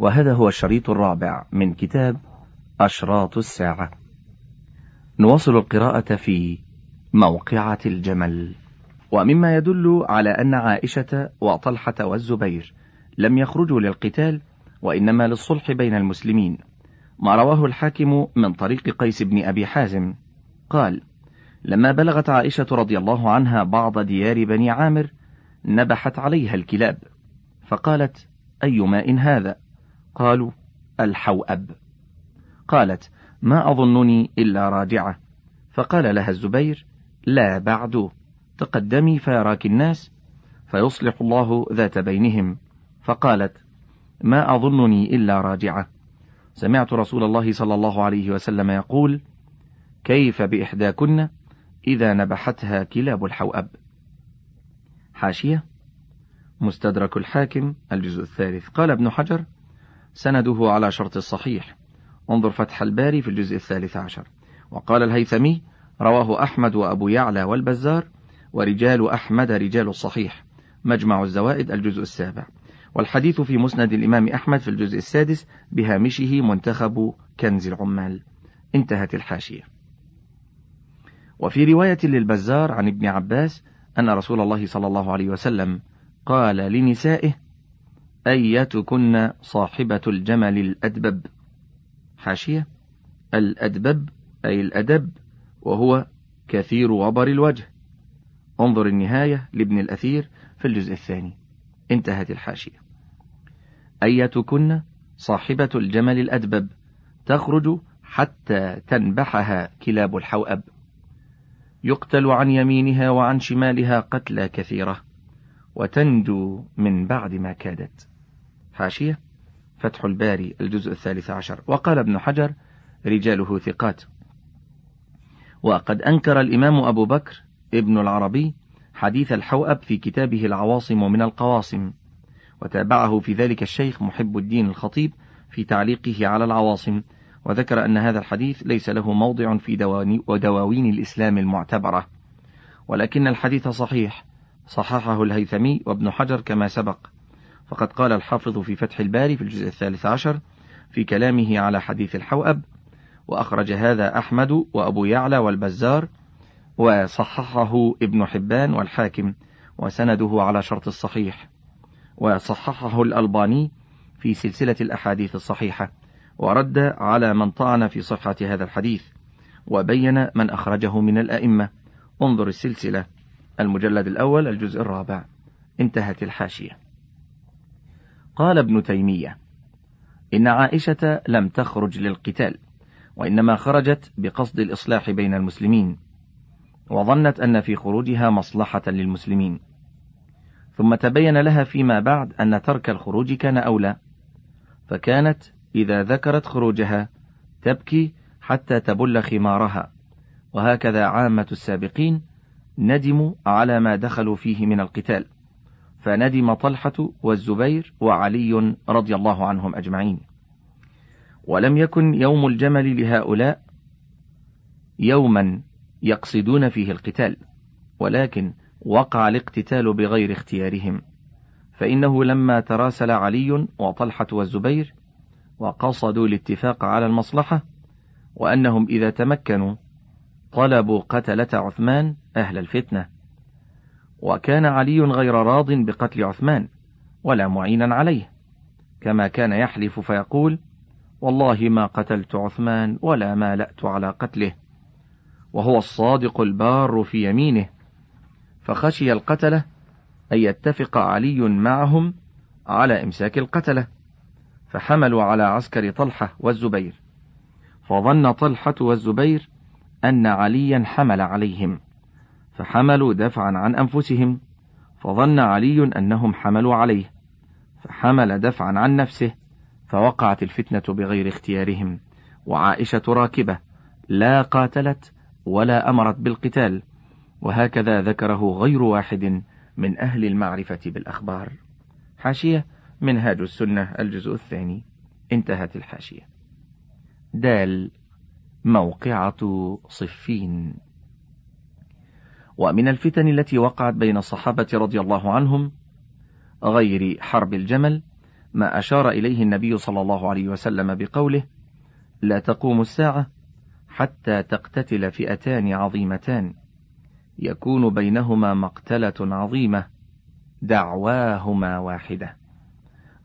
وهذا هو الشريط الرابع من كتاب أشراط الساعة. نواصل القراءة في موقعة الجمل. ومما يدل على أن عائشة وطلحة والزبير لم يخرجوا للقتال وإنما للصلح بين المسلمين. ما رواه الحاكم من طريق قيس بن أبي حازم. قال لما بلغت عائشة رضي الله عنها بعض ديار بني عامر نبحت عليها الكلاب. فقالت أي ماء هذا؟ قالوا الحوأب. قالت ما أظنني إلا راجعة. فقال لها الزبير لا بعد تقدمي فيراك الناس فيصلح الله ذات بينهم. فقالت ما أظنني إلا راجعة. سمعت رسول الله صلى الله عليه وسلم يقول كيف بإحداكن إذا نبحتها كلاب الحوأب؟ حاشية مستدرك الحاكم الجزء الثالث. قال ابن حجر سنده على شرط الصحيح. انظر فتح الباري في الجزء الثالث عشر. وقال الهيثمي رواه أحمد وأبو يعلى والبزار ورجال أحمد رجال الصحيح. مجمع الزوائد الجزء السابع. والحديث في مسند الإمام أحمد في الجزء السادس بهامشه منتخب كنز العمال. انتهت الحاشية. وفي رواية للبزار عن ابن عباس أن رسول الله صلى الله عليه وسلم قال لنسائه أيتكن صاحبة الجمل الأدبب؟ حاشية. الأدبب أي الأدب وهو كثير وبر الوجه. انظر النهاية لابن الأثير في الجزء الثاني. انتهت الحاشية. أيتكن صاحبة الجمل الأدبب؟ تخرج حتى تنبحها كلاب الحوأب. يقتل عن يمينها وعن شمالها قتلى كثيرة وتنجو من بعد ما كادت. حاشية فتح الباري الجزء الثالث عشر. وقال ابن حجر رجاله ثقات وقد أنكر الإمام أبو بكر ابن العربي حديث الحوأب في كتابه العواصم من القواصم وتابعه في ذلك الشيخ محب الدين الخطيب في تعليقه على العواصم وذكر أن هذا الحديث ليس له موضع في دواوين الإسلام المعتبرة. ولكن الحديث صحيح صححه الهيثمي وابن حجر كما سبق. فقد قال الحافظ في فتح الباري في الجزء الثالث عشر في كلامه على حديث الحوأب وأخرج هذا أحمد وأبو يعلى والبزار وصححه ابن حبان والحاكم وسنده على شرط الصحيح وصححه الألباني في سلسلة الأحاديث الصحيحة ورد على من طعن في صحة هذا الحديث وبين من أخرجه من الأئمة. انظر السلسلة. المجلد الأول الجزء الرابع. انتهت الحاشية. قال ابن تيمية إن عائشة لم تخرج للقتال وإنما خرجت بقصد الإصلاح بين المسلمين وظنت أن في خروجها مصلحة للمسلمين. ثم تبين لها فيما بعد أن ترك الخروج كان أولى فكانت إذا ذكرت خروجها تبكي حتى تبل خمارها وهكذا عامة السابقين ندموا على ما دخلوا فيه من القتال. فندم طلحة والزبير وعلي رضي الله عنهم أجمعين. ولم يكن يوم الجمل لهؤلاء يوما يقصدون فيه القتال ولكن وقع الاقتتال بغير اختيارهم. فإنه لما تراسل علي وطلحة والزبير وقصدوا الاتفاق على المصلحة وأنهم إذا تمكنوا طلبوا قتلة عثمان أهل الفتنة. وكان علي غير راض بقتل عثمان ولا معينا عليه كما كان يحلف فيقول والله ما قتلت عثمان ولا مالأت على قتله وهو الصادق البار في يمينه فخشي القتلة أن يتفق علي معهم على إمساك القتلة فحملوا على عسكر طلحة والزبير فظن طلحة والزبير أن عليا حمل عليهم. فحملوا دفعا عن أنفسهم فظن علي أنهم حملوا عليه فحمل دفعا عن نفسه فوقعت الفتنة بغير اختيارهم وعائشة راكبة لا قاتلت ولا أمرت بالقتال وهكذا ذكره غير واحد من أهل المعرفة بالأخبار. حاشية منهاج السنة الجزء الثاني انتهت الحاشية. دال موقعة صفين. ومن الفتن التي وقعت بين الصحابة رضي الله عنهم غير حرب الجمل ما أشار إليه النبي صلى الله عليه وسلم بقوله لا تقوم الساعة حتى تقتتل فئتان عظيمتان يكون بينهما مقتلة عظيمة دعواهما واحدة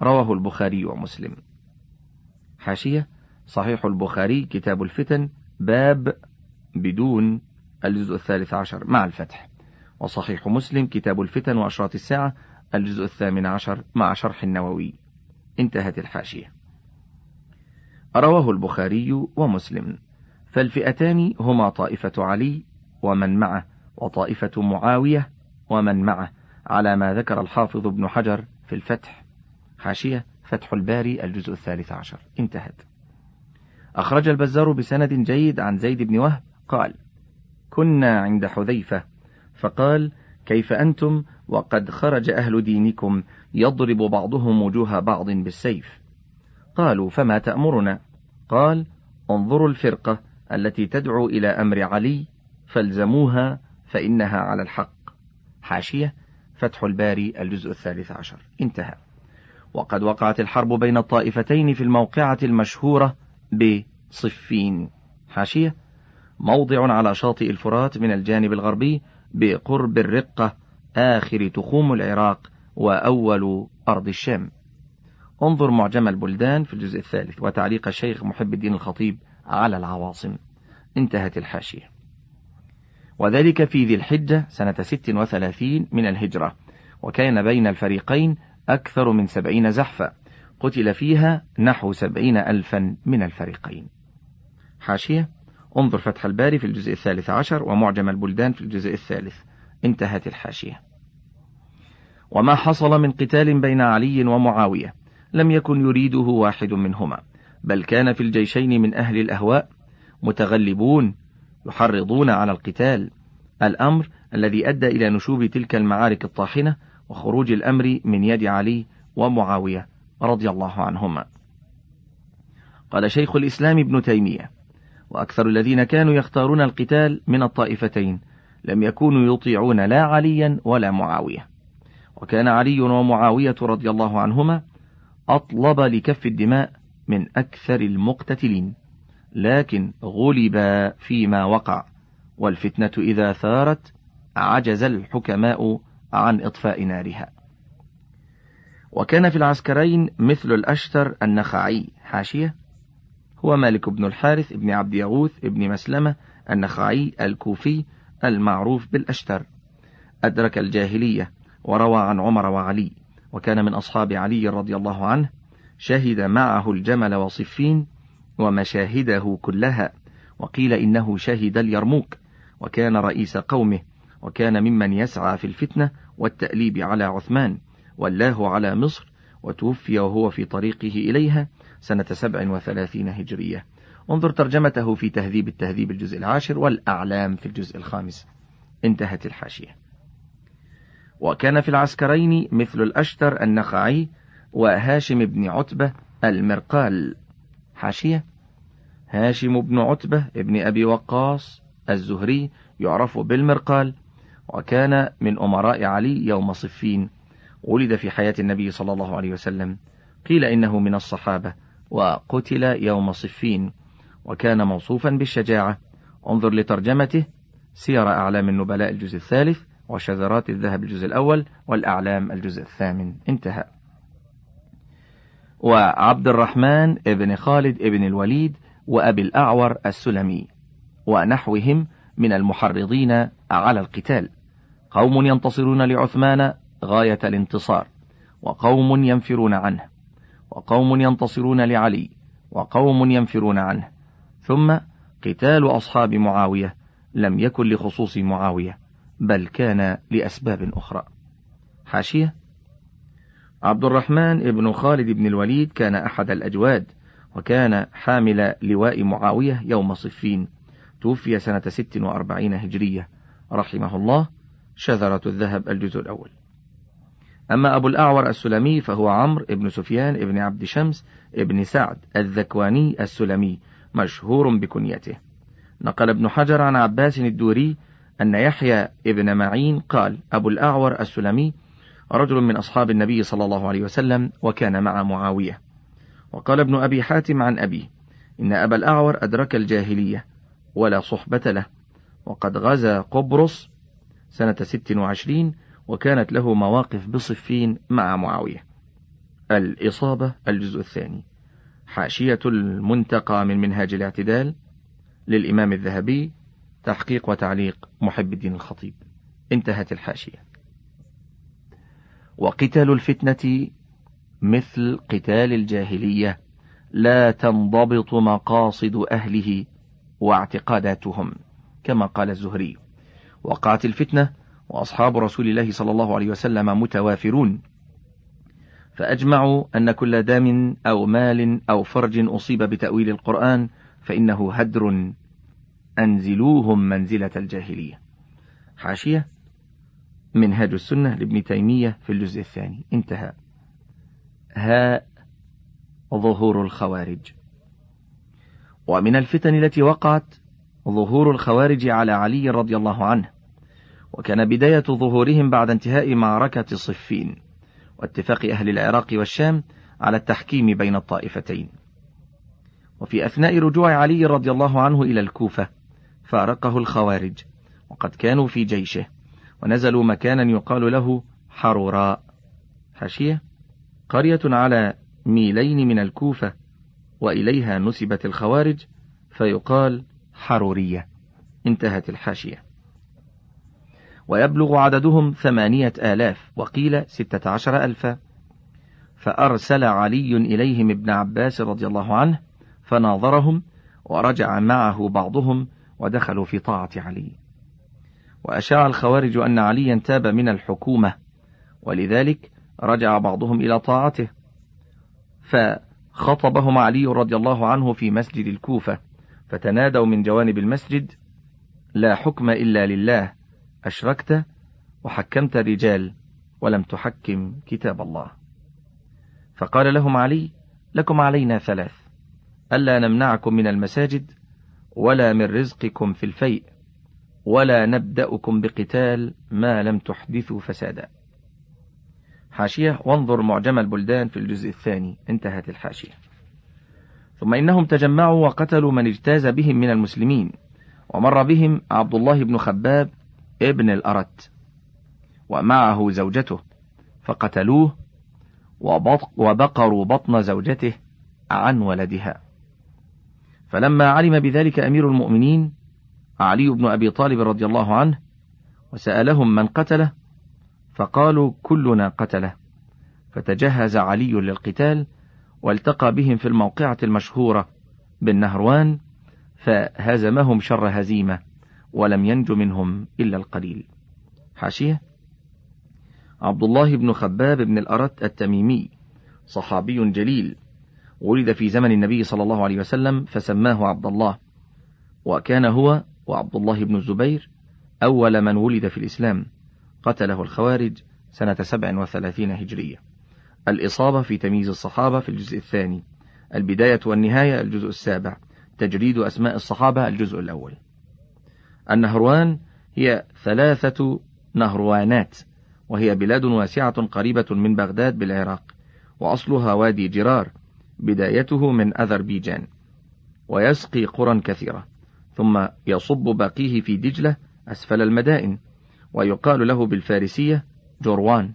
رواه البخاري ومسلم. حاشية صحيح البخاري كتاب الفتن باب بدون الجزء الثالث عشر مع الفتح. وصحيح مسلم كتاب الفتن وأشراط الساعة الجزء الثامن عشر مع شرح النووي. انتهت الحاشية. رواه البخاري ومسلم. فالفئتان هما طائفة علي ومن معه وطائفة معاوية ومن معه على ما ذكر الحافظ ابن حجر في الفتح. حاشية فتح الباري الجزء الثالث عشر. انتهت. أخرج البزار بسند جيد عن زيد بن وهب قال كنا عند حذيفة فقال كيف أنتم؟ وقد خرج أهل دينكم يضرب بعضهم وجوه بعض بالسيف. قالوا فما تأمرنا؟ قال انظروا الفرقة التي تدعو إلى أمر علي فالزموها فإنها على الحق. حاشية فتح الباري الجزء الثالث عشر. انتهى. وقد وقعت الحرب بين الطائفتين في الموقعة المشهورة بصفين. حاشية موضع على شاطئ الفرات من الجانب الغربي بقرب الرقة آخر تخوم العراق وأول أرض الشام. انظر معجم البلدان في الجزء الثالث وتعليق الشيخ محب الدين الخطيب على العواصم. انتهت الحاشية. وذلك في ذي الحجة سنة ست وثلاثين من الهجرة وكان بين الفريقين أكثر من سبعين زحفا. قتل فيها نحو سبعين ألفا من الفريقين. حاشية. انظر فتح الباري في الجزء الثالث عشر ومعجم البلدان في الجزء الثالث. انتهت الحاشية. وما حصل من قتال بين علي ومعاوية لم يكن يريده واحد منهما بل كان في الجيشين من أهل الأهواء متغلبون يحرضون على القتال. الأمر الذي أدى إلى نشوب تلك المعارك الطاحنة وخروج الأمر من يد علي ومعاوية رضي الله عنهما. قال شيخ الإسلام ابن تيمية وأكثر الذين كانوا يختارون القتال من الطائفتين لم يكونوا يطيعون لا عليا ولا معاوية. وكان علي ومعاوية رضي الله عنهما أطلب لكف الدماء من أكثر المقتتلين لكن غلبا فيما وقع والفتنة إذا ثارت عجز الحكماء عن إطفاء نارها. وكان في العسكرين مثل الأشتر النخعي حاشية هو مالك بن الحارث بن عبد يغوث بن مسلمة النخعي الكوفي المعروف بالأشتر. أدرك الجاهلية وروى عن عمر وعلي وكان من أصحاب علي رضي الله عنه شهد معه الجمل وصفين ومشاهده كلها وقيل إنه شهد اليرموك وكان رئيس قومه وكان ممن يسعى في الفتنة والتأليب على عثمان ولاه على مصر وتوفي وهو في طريقه إليها سنة سبع وثلاثين هجرية. انظر ترجمته في تهذيب التهذيب الجزء العاشر والأعلام في الجزء الخامس. انتهت الحاشية. وكان في العسكرين مثل الأشتر النخعي وهاشم بن عتبة المرقال. حاشية. هاشم بن عتبة ابن أبي وقاص الزهري يعرف بالمرقال وكان من أمراء علي يوم صفين ولد في حياة النبي صلى الله عليه وسلم قيل إنه من الصحابة وقتل يوم صفين وكان موصوفا بالشجاعة. انظر لترجمته سير أعلام النبلاء الجزء الثالث وشذرات الذهب الجزء الأول والأعلام الجزء الثامن. انتهى. وعبد الرحمن ابن خالد ابن الوليد وأبي الأعور السلمي ونحوهم من المحرضين على القتال. قوم ينتصرون لعثمان غاية الانتصار وقوم ينفرون عنه وقوم ينتصرون لعلي وقوم ينفرون عنه. ثم قتال أصحاب معاوية لم يكن لخصوص معاوية بل كان لأسباب أخرى. حاشية عبد الرحمن بن خالد بن الوليد كان أحد الأجواد وكان حامل لواء معاوية يوم صفين توفي سنة ست وأربعين هجرية. رحمه الله شذرة الذهب الجزء الأول. أما أبو الأعور السلمي فهو عمرو بن سفيان بن عبد شمس بن سعد الذكواني السلمي مشهور بكنيته. نقل ابن حجر عن عباس الدوري أن يحيى ابن معين قال أبو الأعور السلمي رجل من أصحاب النبي صلى الله عليه وسلم وكان مع معاوية. وقال ابن أبي حاتم عن أبي إن أبا الأعور أدرك الجاهلية ولا صحبة له وقد غزا قبرص سنة ست وعشرين وكانت له مواقف بصفين مع معاوية. الإصابة الجزء الثاني. حاشية المنتقى من منهاج الاعتدال للإمام الذهبي تحقيق وتعليق محب الدين الخطيب. انتهت الحاشية. وقتال الفتنة مثل قتال الجاهلية لا تنضبط مقاصد أهله واعتقاداتهم كما قال الزهري. وقعت الفتنة وأصحاب رسول الله صلى الله عليه وسلم متوافرون. فأجمعوا أن كل دام أو مال أو فرج أصيب بتأويل القرآن فإنه هدر. أنزلوهم منزلة الجاهلية. حاشية. منهاج السنة لابن تيمية في الجزء الثاني. انتهى. هاء ظهور الخوارج. ومن الفتن التي وقعت ظهور الخوارج على علي رضي الله عنه. وكان بداية ظهورهم بعد انتهاء معركة صفين واتفاق أهل العراق والشام على التحكيم بين الطائفتين. وفي أثناء رجوع علي رضي الله عنه إلى الكوفة فارقه الخوارج وقد كانوا في جيشه ونزلوا مكانا يقال له حروراء حاشية؟ قرية على ميلين من الكوفة وإليها نسبت الخوارج فيقال حرورية. انتهت الحاشية. ويبلغ عددهم ثمانية آلاف وقيل ستة عشر ألفا فأرسل علي إليهم ابن عباس رضي الله عنه فناظرهم ورجع معه بعضهم ودخلوا في طاعة علي. وأشاع الخوارج أن عليا تاب من الحكومة ولذلك رجع بعضهم إلى طاعته. فخطبهم علي رضي الله عنه في مسجد الكوفة فتنادوا من جوانب المسجد لا حكم إلا لله أشركت وحكمت الرجال ولم تحكم كتاب الله. فقال لهم علي لكم علينا ثلاث ألا نمنعكم من المساجد ولا من رزقكم في الفيء ولا نبدأكم بقتال ما لم تحدثوا فسادا. حاشية وانظر معجم البلدان في الجزء الثاني انتهت الحاشية. ثم إنهم تجمعوا وقتلوا من اجتاز بهم من المسلمين ومر بهم عبد الله بن خباب ابن الأرت ومعه زوجته فقتلوه وبقروا بطن زوجته عن ولدها. فلما علم بذلك أمير المؤمنين علي بن أبي طالب رضي الله عنه وسألهم من قتله فقالوا كلنا قتله. فتجهز علي للقتال والتقى بهم في الموقعة المشهورة بالنهروان فهزمهم شر هزيمة. ولم ينج منهم إلا القليل. حاشية. عبد الله بن خباب بن الأرت التميمي صحابي جليل ولد في زمن النبي صلى الله عليه وسلم فسماه عبد الله وكان هو وعبد الله بن الزبير أول من ولد في الإسلام قتله الخوارج سنة سبع وثلاثين هجرية. الإصابة في تمييز الصحابة في الجزء الثاني. البداية والنهاية الجزء السابع. تجريد أسماء الصحابة الجزء الأول. النهروان هي ثلاثة نهروانات وهي بلاد واسعة قريبة من بغداد بالعراق وأصلها وادي جرار بدايته من أذربيجان ويسقي قرى كثيرة ثم يصب باقيه في دجلة أسفل المدائن ويقال له بالفارسية جروان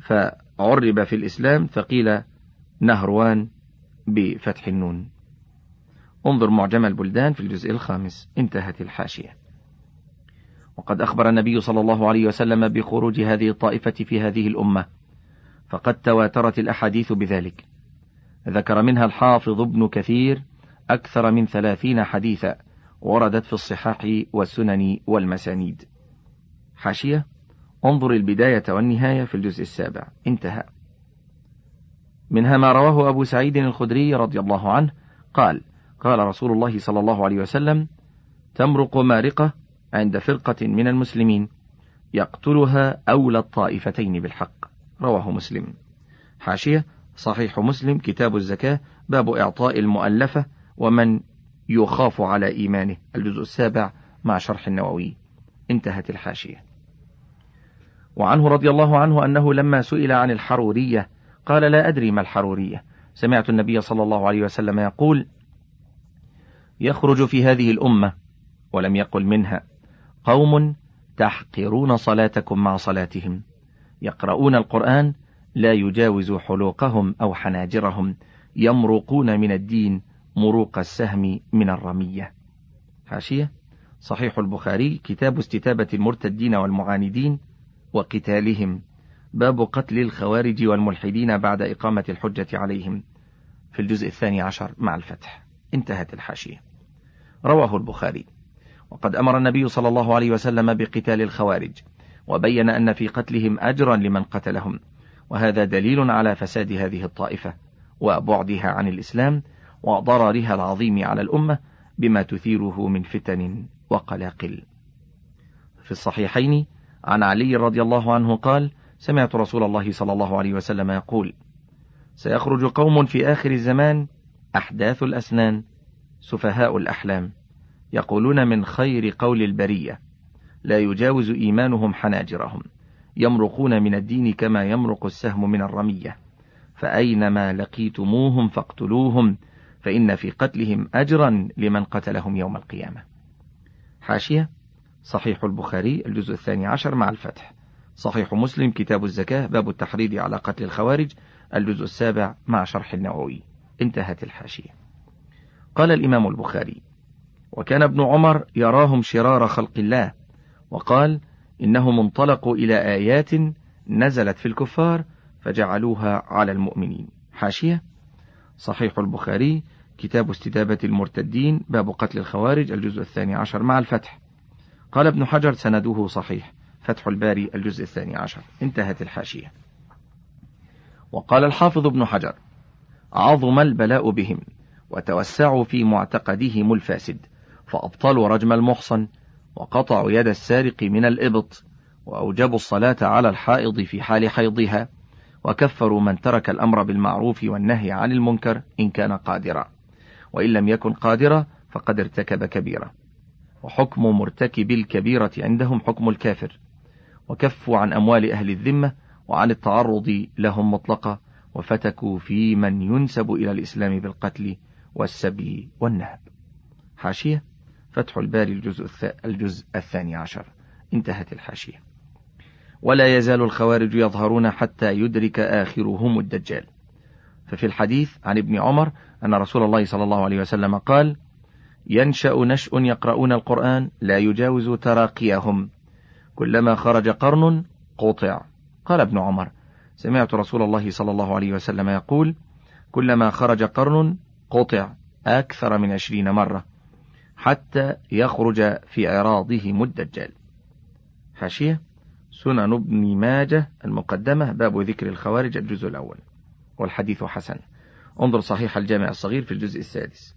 فعرب في الإسلام فقيل نهروان بفتح النون. انظر معجم البلدان في الجزء الخامس انتهت الحاشية. وقد أخبر النبي صلى الله عليه وسلم بخروج هذه الطائفة في هذه الأمة فقد تواترت الأحاديث بذلك. ذكر منها الحافظ ابن كثير أكثر من ثلاثين حديثا وردت في الصحاح والسنن والمسانيد. حاشية انظر البداية والنهاية في الجزء السابع. انتهى. منها ما رواه أبو سعيد الخدري رضي الله عنه قال قال رسول الله صلى الله عليه وسلم تمرق مارقة عند فرقة من المسلمين يقتلها أولى الطائفتين بالحق. رواه مسلم. حاشية صحيح مسلم كتاب الزكاة باب إعطاء المؤلفة ومن يخاف على إيمانه. الجزء السابع مع شرح النووي. انتهت الحاشية. وعنه رضي الله عنه أنه لما سئل عن الحرورية قال لا أدري ما الحرورية. سمعت النبي صلى الله عليه وسلم يقول يخرج في هذه الأمة ولم يقل منها قوم تحقرون صلاتكم مع صلاتهم يقرؤون القرآن لا يجاوز حلوقهم أو حناجرهم يمرقون من الدين مروق السهم من الرمية. حاشية صحيح البخاري كتاب استتابة المرتدين والمعاندين وقتالهم باب قتل الخوارج والملحدين بعد إقامة الحجة عليهم في الجزء الثاني عشر مع الفتح. انتهت الحاشية. رواه البخاري. وقد أمر النبي صلى الله عليه وسلم بقتال الخوارج وبين أن في قتلهم أجرا لمن قتلهم وهذا دليل على فساد هذه الطائفة وبعدها عن الإسلام وضررها العظيم على الأمة بما تثيره من فتن وقلاقل. في الصحيحين عن علي رضي الله عنه قال سمعت رسول الله صلى الله عليه وسلم يقول سيخرج قوم في آخر الزمان أحداث الأسنان. سفهاء الأحلام يقولون من خير قول البرية لا يجاوز إيمانهم حناجرهم يمرقون من الدين كما يمرق السهم من الرمية فأينما لقيتموهم فاقتلوهم فإن في قتلهم أجرا لمن قتلهم يوم القيامة. حاشية صحيح البخاري الجزء الثاني عشر مع الفتح. صحيح مسلم كتاب الزكاة باب التحريض على قتل الخوارج الجزء السابع مع شرح النووي. انتهت الحاشية. قال الإمام البخاري وكان ابن عمر يراهم شرار خلق الله وقال إنهم انطلقوا إلى آيات نزلت في الكفار فجعلوها على المؤمنين. حاشية. صحيح البخاري كتاب استتابة المرتدين باب قتل الخوارج الجزء الثاني عشر مع الفتح. قال ابن حجر سنده صحيح. فتح الباري الجزء الثاني عشر. انتهت الحاشية. وقال الحافظ ابن حجر عظم البلاء بهم. وتوسعوا في معتقدهم الفاسد فأبطلوا رجم المحصن وقطعوا يد السارق من الإبط وأوجبوا الصلاة على الحائض في حال حيضها وكفروا من ترك الأمر بالمعروف والنهي عن المنكر إن كان قادرا. وإن لم يكن قادرا فقد ارتكب كبيرة وحكم مرتكب الكبيرة عندهم حكم الكافر. وكفوا عن أموال أهل الذمة وعن التعرض لهم مطلقة وفتكوا في من ينسب إلى الإسلام بالقتل والسبي والنهب. حاشية. فتح الباري الجزء, الجزء الثاني عشر. انتهت الحاشية. ولا يزال الخوارج يظهرون حتى يدرك آخرهم الدجال. ففي الحديث عن ابن عمر أن رسول الله صلى الله عليه وسلم قال ينشأ نشء يقرؤون القرآن لا يجاوز تراقيهم. كلما خرج قرن قطع. قال ابن عمر سمعت رسول الله صلى الله عليه وسلم يقول كلما خرج قرن قطع أكثر من عشرين مرة حتى يخرج في عراضهم الدجال حاشية سنن ابن ماجه المقدمة باب ذكر الخوارج الجزء الأول والحديث حسن. انظر صحيح الجامع الصغير في الجزء السادس.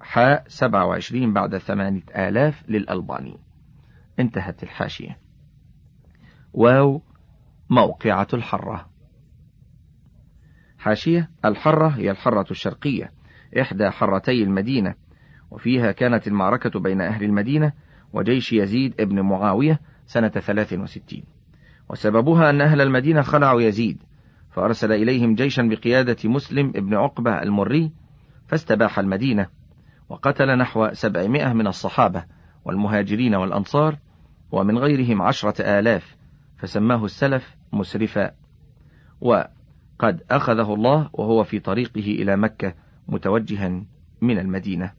حاء 27 بعد ثمانية آلاف للألباني. انتهت الحاشية. واو موقعة الحرة. حاشية الحرة هي الحرة الشرقية إحدى حرتي المدينة وفيها كانت المعركة بين أهل المدينة وجيش يزيد ابن معاوية سنة 63 وسببها أن أهل المدينة خلعوا يزيد فأرسل إليهم جيشا بقيادة مسلم ابن عقبة المري فاستباح المدينة وقتل نحو سبعمائة من الصحابة والمهاجرين والأنصار ومن غيرهم عشرة آلاف فسماه السلف مسرفا. وقد أخذه الله وهو في طريقه إلى مكة متوجها من المدينة.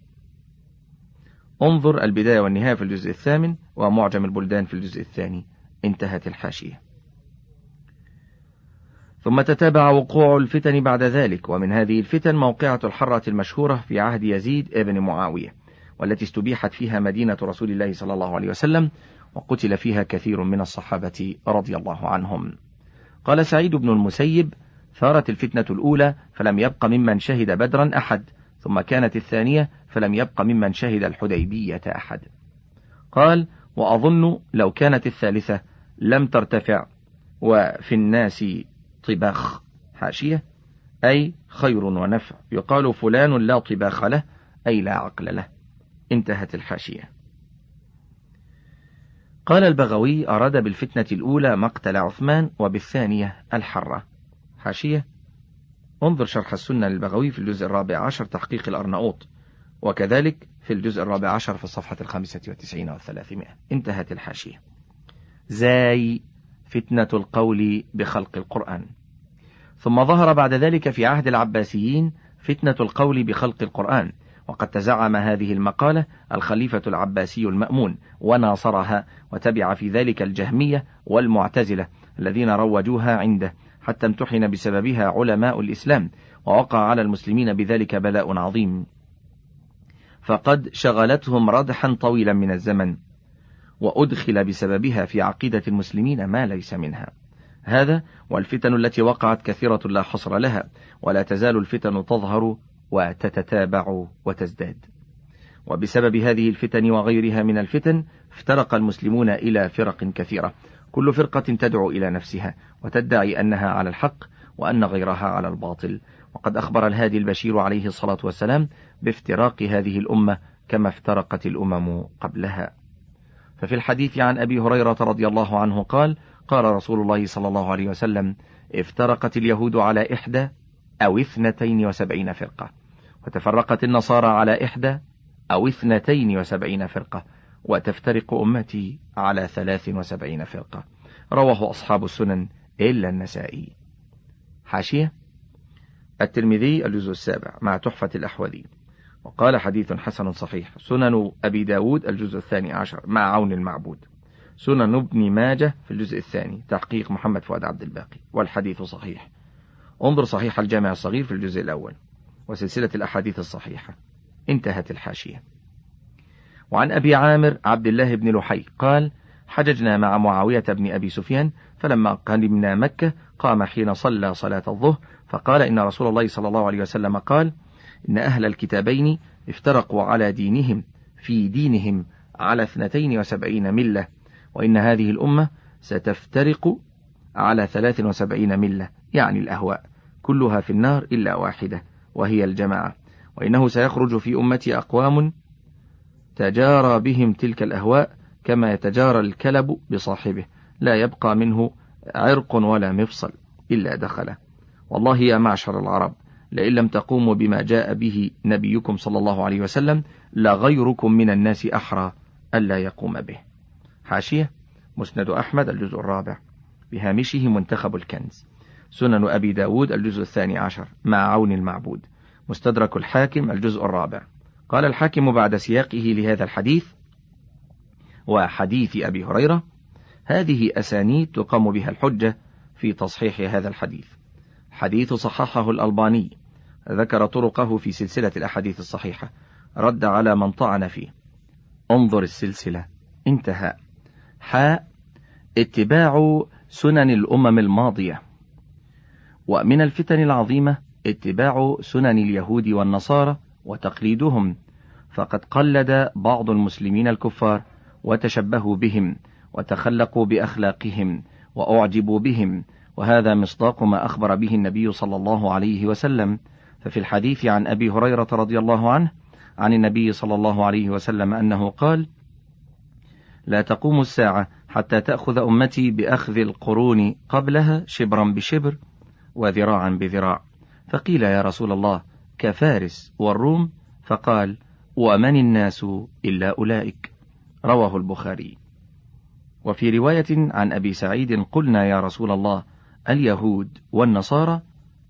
انظر البداية والنهاية في الجزء الثامن ومعجم البلدان في الجزء الثاني. انتهت الحاشية. ثم تتابع وقوع الفتن بعد ذلك ومن هذه الفتن موقعة الحرة المشهورة في عهد يزيد ابن معاوية والتي استبيحت فيها مدينة رسول الله صلى الله عليه وسلم وقتل فيها كثير من الصحابة رضي الله عنهم. قال سعيد بن المسيب ثارت الفتنة الأولى فلم يبق ممن شهد بدرا أحد ثم كانت الثانية فلم يبق ممن شهد الحديبية أحد. قال وأظن لو كانت الثالثة لم ترتفع وفي الناس طباخ حاشية أي خير ونفع. يقال فلان لا طباخ له أي لا عقل له. انتهت الحاشية. قال البغوي أراد بالفتنة الأولى مقتل عثمان وبالثانية الحرة. حاشية انظر شرح السنة للبغوي في الجزء الرابع عشر تحقيق الأرناؤوط وكذلك في الجزء الرابع عشر في الصفحة الخامسة والتسعين والثلاثمائة. انتهت الحاشية. زاي فتنة القول بخلق القرآن. ثم ظهر بعد ذلك في عهد العباسيين فتنة القول بخلق القرآن وقد تزعم هذه المقالة الخليفة العباسي المأمون وناصرها وتبع في ذلك الجهمية والمعتزلة الذين روجوها عنده. حتى امتحن بسببها علماء الإسلام ووقع على المسلمين بذلك بلاء عظيم. فقد شغلتهم ردحا طويلا من الزمن وأدخل بسببها في عقيدة المسلمين ما ليس منها. هذا والفتن التي وقعت كثيرة لا حصر لها ولا تزال الفتن تظهر وتتتابع وتزداد. وبسبب هذه الفتن وغيرها من الفتن افترق المسلمون إلى فرق كثيرة. كل فرقة تدعو إلى نفسها وتدعي أنها على الحق وأن غيرها على الباطل. وقد أخبر الهادي البشير عليه الصلاة والسلام بافتراق هذه الأمة كما افترقت الأمم قبلها. ففي الحديث عن أبي هريرة رضي الله عنه قال قال رسول الله صلى الله عليه وسلم افترقت اليهود على إحدى أو اثنتين وسبعين فرقة. وتفرقت النصارى على إحدى أو اثنتين وسبعين فرقة. وتفترق أمتي على ثلاث وسبعين فرقة. رواه أصحاب السنن إلا النسائي. حاشية. الترمذي الجزء السابع مع تحفة الأحوذي. وقال حديث حسن صحيح. سنن أبي داود الجزء الثاني عشر مع عون المعبود. سنن ابن ماجه في الجزء الثاني تحقيق محمد فؤاد عبد الباقي. والحديث صحيح. انظر صحيح الجامع الصغير في الجزء الأول وسلسلة الأحاديث الصحيحة. انتهت الحاشية. وعن أبي عامر عبد الله بن لحي قال حججنا مع معاوية بن أبي سفيان فلما قدمنا مكة قام حين صلى صلاة الظهر فقال إن رسول الله صلى الله عليه وسلم قال إن أهل الكتابين افترقوا على دينهم في دينهم على اثنتين وسبعين ملة وإن هذه الأمة ستفترق على ثلاث وسبعين ملة يعني الأهواء كلها في النار إلا واحدة وهي الجماعة وإنه سيخرج في أمتي أقوام تجارى بهم تلك الأهواء كما يتجارى الكلب بصاحبه لا يبقى منه عرق ولا مفصل إلا دخله. والله يا معشر العرب لئن لم تقوموا بما جاء به نبيكم صلى الله عليه وسلم لغيركم من الناس أحرى ألا يقوم به. حاشية مسند أحمد الجزء الرابع. بهامشه منتخب الكنز. سنن أبي داود الجزء الثاني عشر مع عون المعبود. مستدرك الحاكم الجزء الرابع. قال الحاكم بعد سياقه لهذا الحديث وحديث أبي هريرة هذه أسانيد تقام بها الحجة في تصحيح هذا الحديث. حديث صححه الألباني ذكر طرقه في سلسلة الأحاديث الصحيحة رد على من طعن فيه. انظر السلسلة انتهى. حاء اتباع سنن الأمم الماضية. ومن الفتن العظيمة اتباع سنن اليهود والنصارى وتقليدهم. فقد قلد بعض المسلمين الكفار وتشبهوا بهم وتخلقوا بأخلاقهم وأعجبوا بهم وهذا مصداق ما أخبر به النبي صلى الله عليه وسلم. ففي الحديث عن أبي هريرة رضي الله عنه عن النبي صلى الله عليه وسلم أنه قال لا تقوم الساعة حتى تأخذ أمتي بأخذ القرون قبلها شبرا بشبر وذراعا بذراع فقيل يا رسول الله كفارس والروم؟ فقال ومن الناس إلا أولئك رواه البخاري. وفي رواية عن أبي سعيد قلنا يا رسول الله اليهود والنصارى؟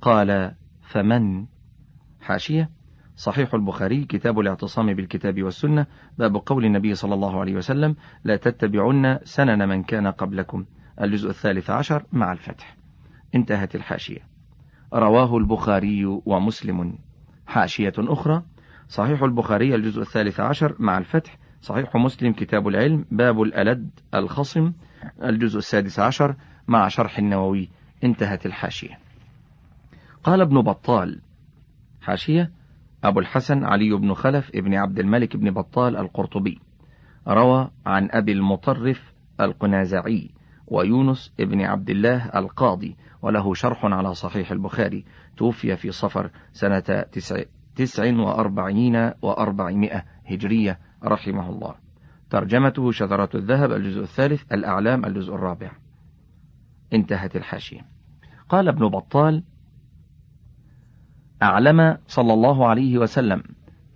قال فمن؟ حاشية. صحيح البخاري كتاب الاعتصام بالكتاب والسنة باب قول النبي صلى الله عليه وسلم لا تتبعن سنن من كان قبلكم. الجزء الثالث عشر مع الفتح. انتهت الحاشية. رواه البخاري ومسلم. حاشية أخرى. صحيح البخاري الجزء الثالث عشر مع الفتح صحيح مسلم كتاب العلم باب الألد الخصم الجزء السادس عشر مع شرح النووي. انتهت الحاشية. قال ابن بطال. حاشية أبو الحسن علي بن خلف ابن عبد الملك بن بطال القرطبي. روى عن أبي المطرف القنازعي ويونس ابن عبد الله القاضي وله شرح على صحيح البخاري. توفي في صفر سنة تسع, تسع وأربعين وأربعمائة هجرية. رحمه الله. ترجمته شذرات الذهب الجزء الثالث الأعلام الجزء الرابع. انتهت الحاشية. قال ابن بطال أعلم صلى الله عليه وسلم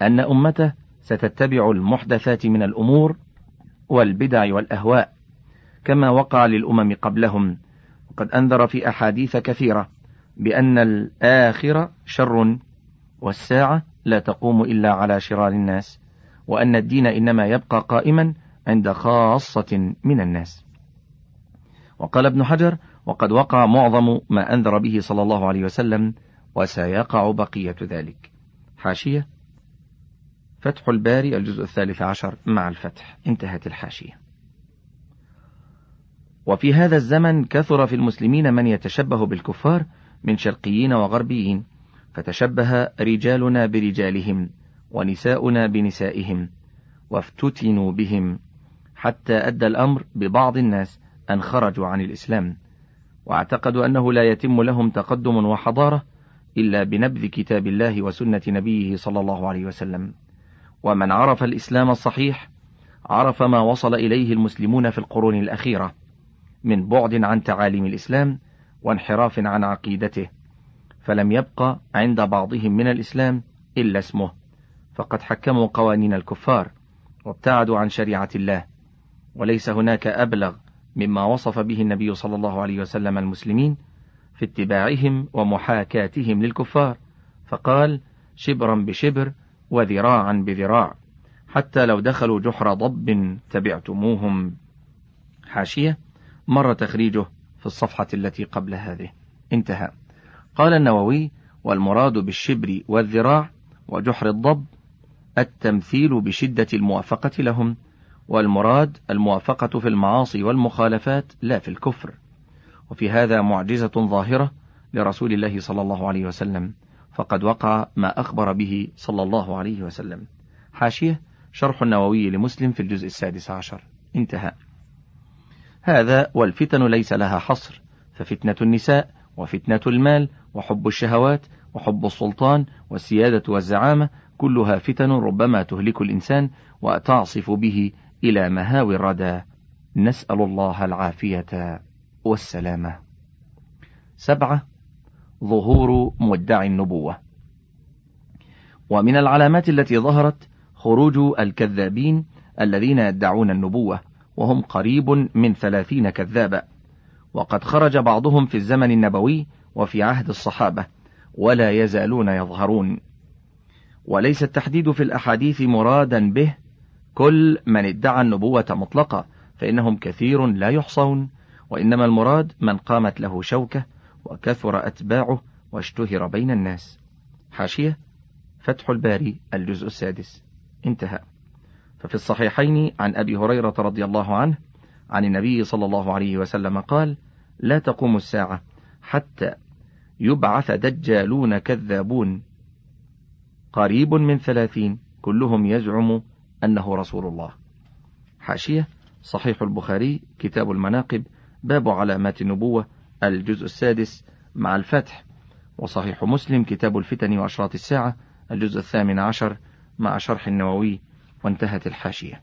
أن أمته ستتبع المحدثات من الأمور والبدع والأهواء كما وقع للأمم قبلهم وقد أنذر في أحاديث كثيرة بأن الآخرة شر والساعة لا تقوم إلا على شرار الناس. وأن الدين إنما يبقى قائما عند خاصة من الناس. وقال ابن حجر وقد وقع معظم ما أنذر به صلى الله عليه وسلم وسيقع بقية ذلك. حاشية. فتح الباري الجزء الثالث عشر مع الفتح. انتهت الحاشية. وفي هذا الزمن كثر في المسلمين من يتشبه بالكفار من شرقيين وغربيين فتشبه رجالنا برجالهم. ونساؤنا بنسائهم وافتتنوا بهم حتى أدى الأمر ببعض الناس أن خرجوا عن الإسلام. واعتقدوا أنه لا يتم لهم تقدم وحضارة إلا بنبذ كتاب الله وسنة نبيه صلى الله عليه وسلم. ومن عرف الإسلام الصحيح عرف ما وصل إليه المسلمون في القرون الأخيرة من بعد عن تعاليم الإسلام وانحراف عن عقيدته فلم يبق عند بعضهم من الإسلام إلا اسمه. فقد حكموا قوانين الكفار وابتعدوا عن شريعة الله. وليس هناك أبلغ مما وصف به النبي صلى الله عليه وسلم المسلمين في اتباعهم ومحاكاتهم للكفار. فقال شبرا بشبر وذراعا بذراع حتى لو دخلوا جحر ضب تبعتموهم. حاشية مر تخريجه في الصفحة التي قبل هذه. انتهى. قال النووي والمراد بالشبر والذراع وجحر الضب التمثيل بشدة الموافقة لهم والمراد الموافقة في المعاصي والمخالفات لا في الكفر. وفي هذا معجزة ظاهرة لرسول الله صلى الله عليه وسلم فقد وقع ما أخبر به صلى الله عليه وسلم. حاشية شرح النووي لمسلم في الجزء السادس عشر. انتهى. هذا والفتن ليس لها حصر ففتنة النساء وفتنة المال وحب الشهوات وحب السلطان والسيادة والزعامة كلها فتن ربما تهلك الإنسان وتعصف به إلى مهاوي الردى نسأل الله العافية والسلامة. سبعة ظهور مدعي النبوة. ومن العلامات التي ظهرت خروج الكذابين الذين يدعون النبوة وهم قريب من ثلاثين كذابا. وقد خرج بعضهم في الزمن النبوي وفي عهد الصحابة ولا يزالون يظهرون. وليس التحديد في الأحاديث مرادا به. كل من ادعى النبوة مطلقة فإنهم كثير لا يحصون. وإنما المراد من قامت له شوكة وكثر أتباعه واشتهر بين الناس. حاشية فتح الباري الجزء السادس. انتهى. ففي الصحيحين عن أبي هريرة رضي الله عنه عن النبي صلى الله عليه وسلم قال لا تقوم الساعة حتى يبعث دجالون كذابون قريب من ثلاثين كلهم يزعم أنه رسول الله. حاشية صحيح البخاري كتاب المناقب باب علامات النبوة الجزء السادس مع الفتح. وصحيح مسلم كتاب الفتن وأشراط الساعة الجزء الثامن عشر مع شرح النووي. وانتهت الحاشية.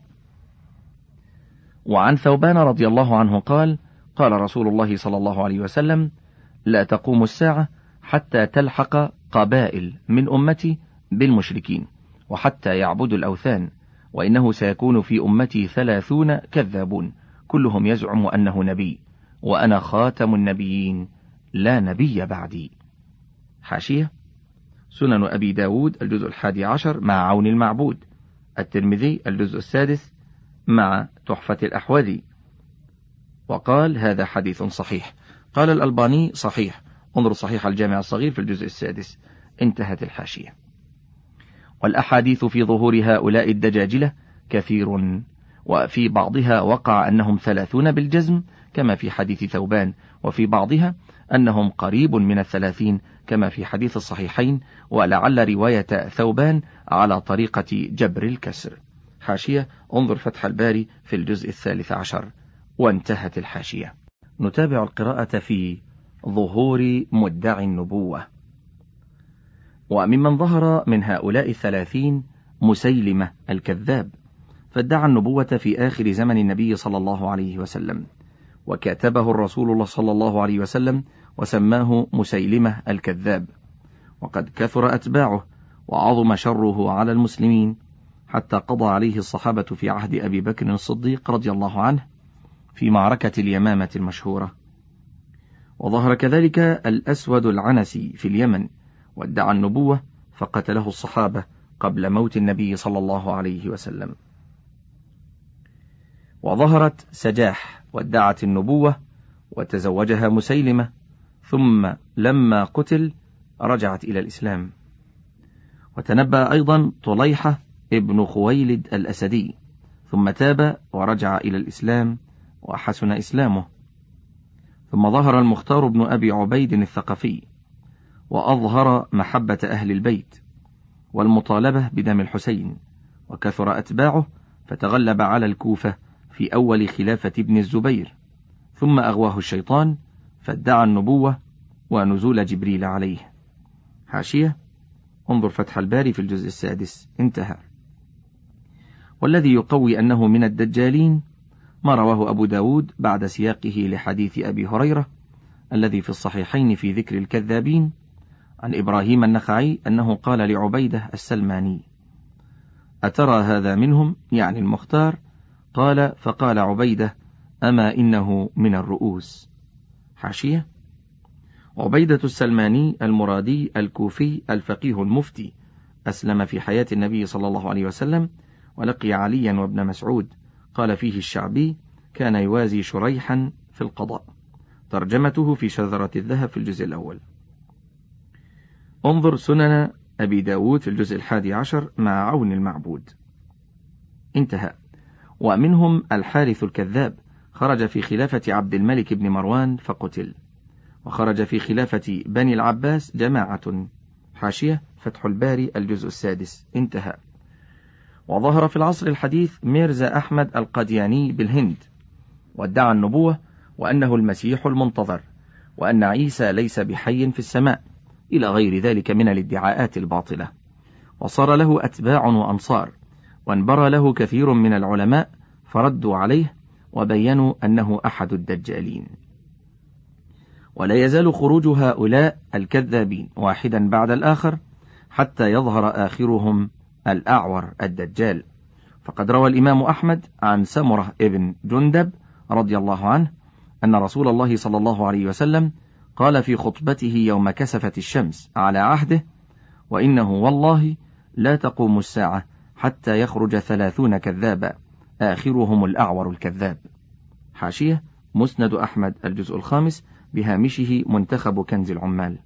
وعن ثوبان رضي الله عنه قال قال رسول الله صلى الله عليه وسلم لا تقوم الساعة حتى تلحق قبائل من أمتي بالمشركين وحتى يعبدوا الأوثان وإنه سيكون في أمتي ثلاثون كذابون كلهم يزعم أنه نبي وأنا خاتم النبيين لا نبي بعدي. حاشية سنن أبي داود الجزء الحادي عشر مع عون المعبود الترمذي الجزء السادس مع تحفة الأحوذي. وقال هذا حديث صحيح. قال الألباني صحيح. انظر صحيح الجامع الصغير في الجزء السادس. انتهت الحاشية. والأحاديث في ظهور هؤلاء الدجاجلة كثير وفي بعضها وقع أنهم ثلاثون بالجزم كما في حديث ثوبان وفي بعضها أنهم قريب من الثلاثين كما في حديث الصحيحين ولعل رواية ثوبان على طريقة جبر الكسر. حاشية انظر فتح الباري في الجزء الثالث عشر. وانتهت الحاشية. نتابع القراءة في ظهور مدعي النبوة. وممن ظهر من هؤلاء الثلاثين مسيلمة الكذاب فادعى النبوة في آخر زمن النبي صلى الله عليه وسلم وكاتبه الرسول الله صلى الله عليه وسلم وسماه مسيلمة الكذاب. وقد كثر أتباعه وعظم شره على المسلمين حتى قضى عليه الصحابة في عهد أبي بكر الصديق رضي الله عنه في معركة اليمامة المشهورة. وظهر كذلك الأسود العنسي في اليمن وادعى النبوة فقتله الصحابة قبل موت النبي صلى الله عليه وسلم. وظهرت سجاح وادعت النبوة وتزوجها مسيلمة ثم لما قتل رجعت إلى الإسلام. وتنبأ أيضا طليحة ابن خويلد الأسدي ثم تاب ورجع إلى الإسلام وحسن إسلامه. ثم ظهر المختار بن أبي عبيد الثقفي وأظهر محبة أهل البيت والمطالبة بدم الحسين وكثر أتباعه فتغلب على الكوفة في أول خلافة ابن الزبير ثم أغواه الشيطان فادعى النبوة ونزول جبريل عليه. حاشية انظر فتح الباري في الجزء السادس. انتهى. والذي يقوي أنه من الدجالين ما رواه أبو داود بعد سياقه لحديث أبي هريرة الذي في الصحيحين في ذكر الكذابين عن إبراهيم النخعي أنه قال لعبيدة السلماني أترى هذا منهم؟ يعني المختار. قال فقال عبيدة أما إنه من الرؤوس. حاشية. عبيدة السلماني المرادي الكوفي الفقيه المفتي أسلم في حياة النبي صلى الله عليه وسلم ولقي عليا وابن مسعود. قال فيه الشعبي كان يوازي شريحا في القضاء. ترجمته في شذرة الذهب في الجزء الأول. انظر سنن أبي داود في الجزء الحادي عشر مع عون المعبود. انتهى. ومنهم الحارث الكذاب خرج في خلافة عبد الملك بن مروان فقتل. وخرج في خلافة بني العباس جماعة. حاشية فتح الباري الجزء السادس. انتهى. وظهر في العصر الحديث ميرزا أحمد القدياني بالهند. وادعى النبوة وأنه المسيح المنتظر وأن عيسى ليس بحي في السماء. إلى غير ذلك من الادعاءات الباطلة. وصار له أتباع وأنصار وانبرى له كثير من العلماء فردوا عليه وبينوا أنه أحد الدجالين. ولا يزال خروج هؤلاء الكذابين واحدا بعد الآخر حتى يظهر آخرهم الأعور الدجال. فقد روى الإمام أحمد عن سمرة ابن جندب رضي الله عنه أن رسول الله صلى الله عليه وسلم قال في خطبته يوم كسفت الشمس على عهده وإنه والله لا تقوم الساعة حتى يخرج ثلاثون كذابا آخرهم الأعور الكذاب. حاشية مسند أحمد الجزء الخامس بهامشه منتخب كنز العمال.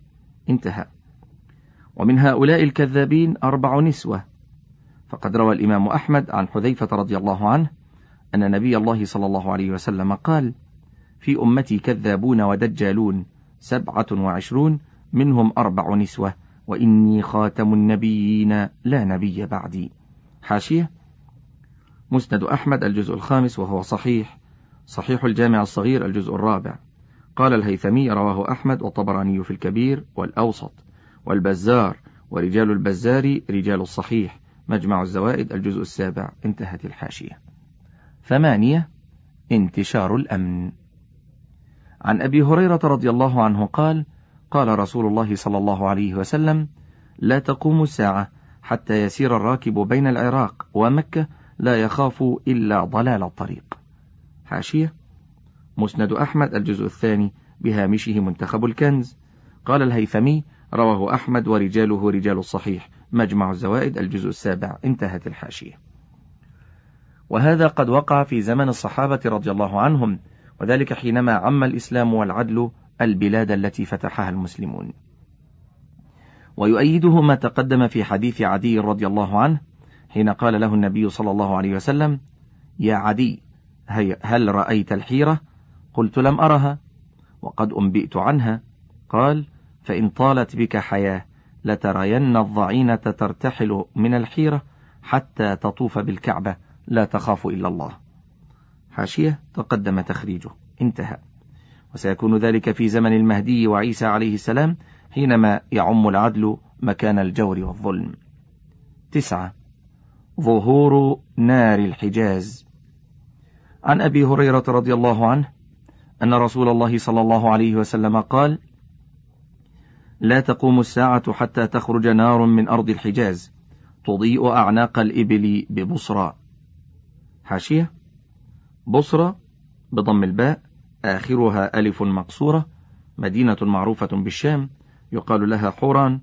انتهى. ومن هؤلاء الكذابين أربع نسوة. فقد روى الإمام أحمد عن حذيفة رضي الله عنه أن نبي الله صلى الله عليه وسلم قال في أمتي كذابون ودجالون سبعة وعشرون منهم أربع نسوة وإني خاتم النبيين لا نبي بعدي. حاشية. مسند أحمد الجزء الخامس وهو صحيح. صحيح الجامع الصغير الجزء الرابع. قال الهيثمي رواه أحمد والطبراني في الكبير والأوسط. والبزار ورجال البزار رجال الصحيح. مجمع الزوائد الجزء السابع. انتهت الحاشية. ثمانية انتشار الأمن. عن أبي هريرة رضي الله عنه قال قال رسول الله صلى الله عليه وسلم لا تقوم الساعة حتى يسير الراكب بين العراق ومكة لا يخاف إلا ضلال الطريق. حاشية. مسند أحمد الجزء الثاني بهامشه منتخب الكنز. قال الهيثمي رواه أحمد ورجاله رجال الصحيح. مجمع الزوائد الجزء السابع. انتهت الحاشية. وهذا قد وقع في زمن الصحابة رضي الله عنهم وذلك حينما عم الإسلام والعدل البلاد التي فتحها المسلمون. ويؤيده ما تقدم في حديث عدي رضي الله عنه حين قال له النبي صلى الله عليه وسلم يا عدي هل رأيت الحيرة؟ قلت لم أرها وقد أنبئت عنها. قال فإن طالت بك حياة لترين الضعينة ترتحل من الحيرة حتى تطوف بالكعبة لا تخاف إلا الله. حاشية تقدم تخريجه. انتهى. وسيكون ذلك في زمن المهدي وعيسى عليه السلام حينما يعم العدل مكان الجور والظلم. تسعة. ظهور نار الحجاز. عن أبي هريرة رضي الله عنه أن رسول الله صلى الله عليه وسلم قال لا تقوم الساعة حتى تخرج نار من أرض الحجاز تضيء أعناق الإبل ببصرى. حاشية بصرى بضم الباء آخرها ألف مقصورة مدينة معروفة بالشام يقال لها حوران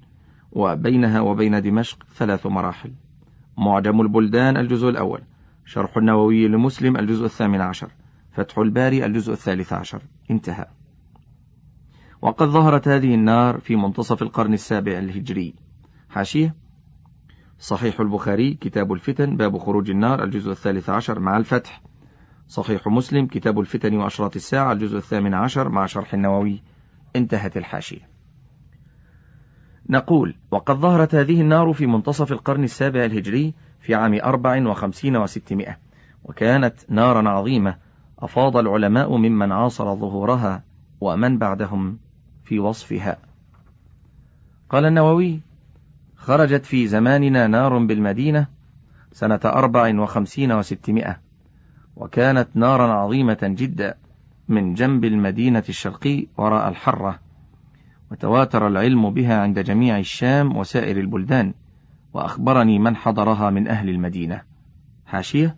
وبينها وبين دمشق ثلاث مراحل. معجم البلدان الجزء الأول. شرح النووي لمسلم الجزء الثامن عشر. فتح الباري الجزء الثالث عشر. انتهى. وقد ظهرت هذه النار في منتصف القرن السابع الهجري. حاشية. صحيح البخاري كتاب الفتن باب خروج النار الجزء الثالث عشر مع الفتح. صحيح مسلم كتاب الفتن وأشراط الساعة الجزء الثامن عشر مع شرح النووي. انتهت الحاشية. نقول وقد ظهرت هذه النار في منتصف القرن السابع الهجري في عام أربع وخمسين وستمائة وكانت نارا عظيمة أفاض العلماء ممن عاصر ظهورها ومن بعدهم في وصفها. قال النووي خرجت في زماننا نار بالمدينة سنة أربع وخمسين وستمائة وكانت نارا عظيمة جدا من جنب المدينة الشرقي وراء الحرة وتواتر العلم بها عند جميع الشام وسائر البلدان وأخبرني من حضرها من أهل المدينة. حاشية؟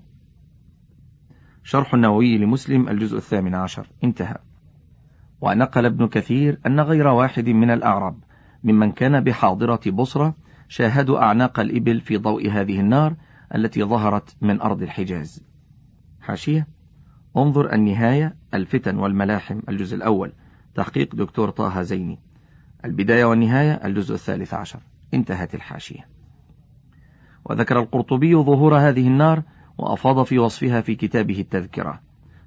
شرح النووي لمسلم الجزء الثامن عشر. انتهى. ونقل ابن كثير أن غير واحد من الأعراب ممن كان بحاضرة بصرة شاهدوا أعناق الإبل في ضوء هذه النار التي ظهرت من أرض الحجاز. حاشية. انظر النهاية الفتن والملاحم الجزء الأول. تحقيق دكتور طه زيني. البداية والنهاية الجزء الثالث عشر. انتهت الحاشية. وذكر القرطبي ظهور هذه النار وأفاض في وصفها في كتابه التذكرة.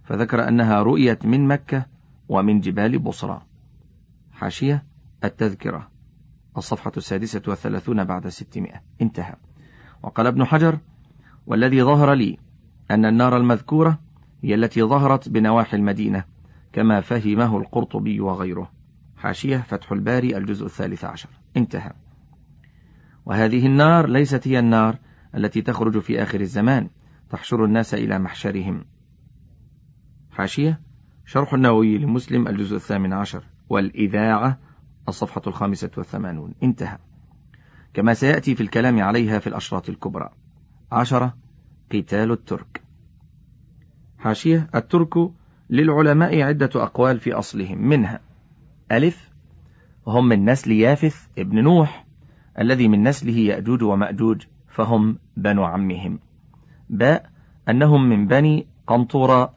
فذكر أنها رؤيت من مكة ومن جبال بصرى. حاشية التذكرة. الصفحة السادسة والثلاثون بعد ستمائة. انتهى. وقال ابن حجر والذي ظهر لي أن النار المذكورة هي التي ظهرت بنواحي المدينة كما فهمه القرطبي وغيره. حاشية فتح الباري الجزء الثالث عشر. انتهى. وهذه النار ليست هي النار التي تخرج في آخر الزمان تحشر الناس إلى محشرهم. حاشية شرح النووي لمسلم الجزء الثامن عشر. والإذاعة الصفحة الخامسة والثمانون. انتهى. كما سيأتي في الكلام عليها في الأشراط الكبرى. عشرة قتال الترك. حاشية الترك للعلماء عدة أقوال في أصلهم. منها ألف هم من نسل يافث ابن نوح الذي من نسله يأجوج ومأجوج فهم بنو عمهم. باء أنهم من بني قنطورة.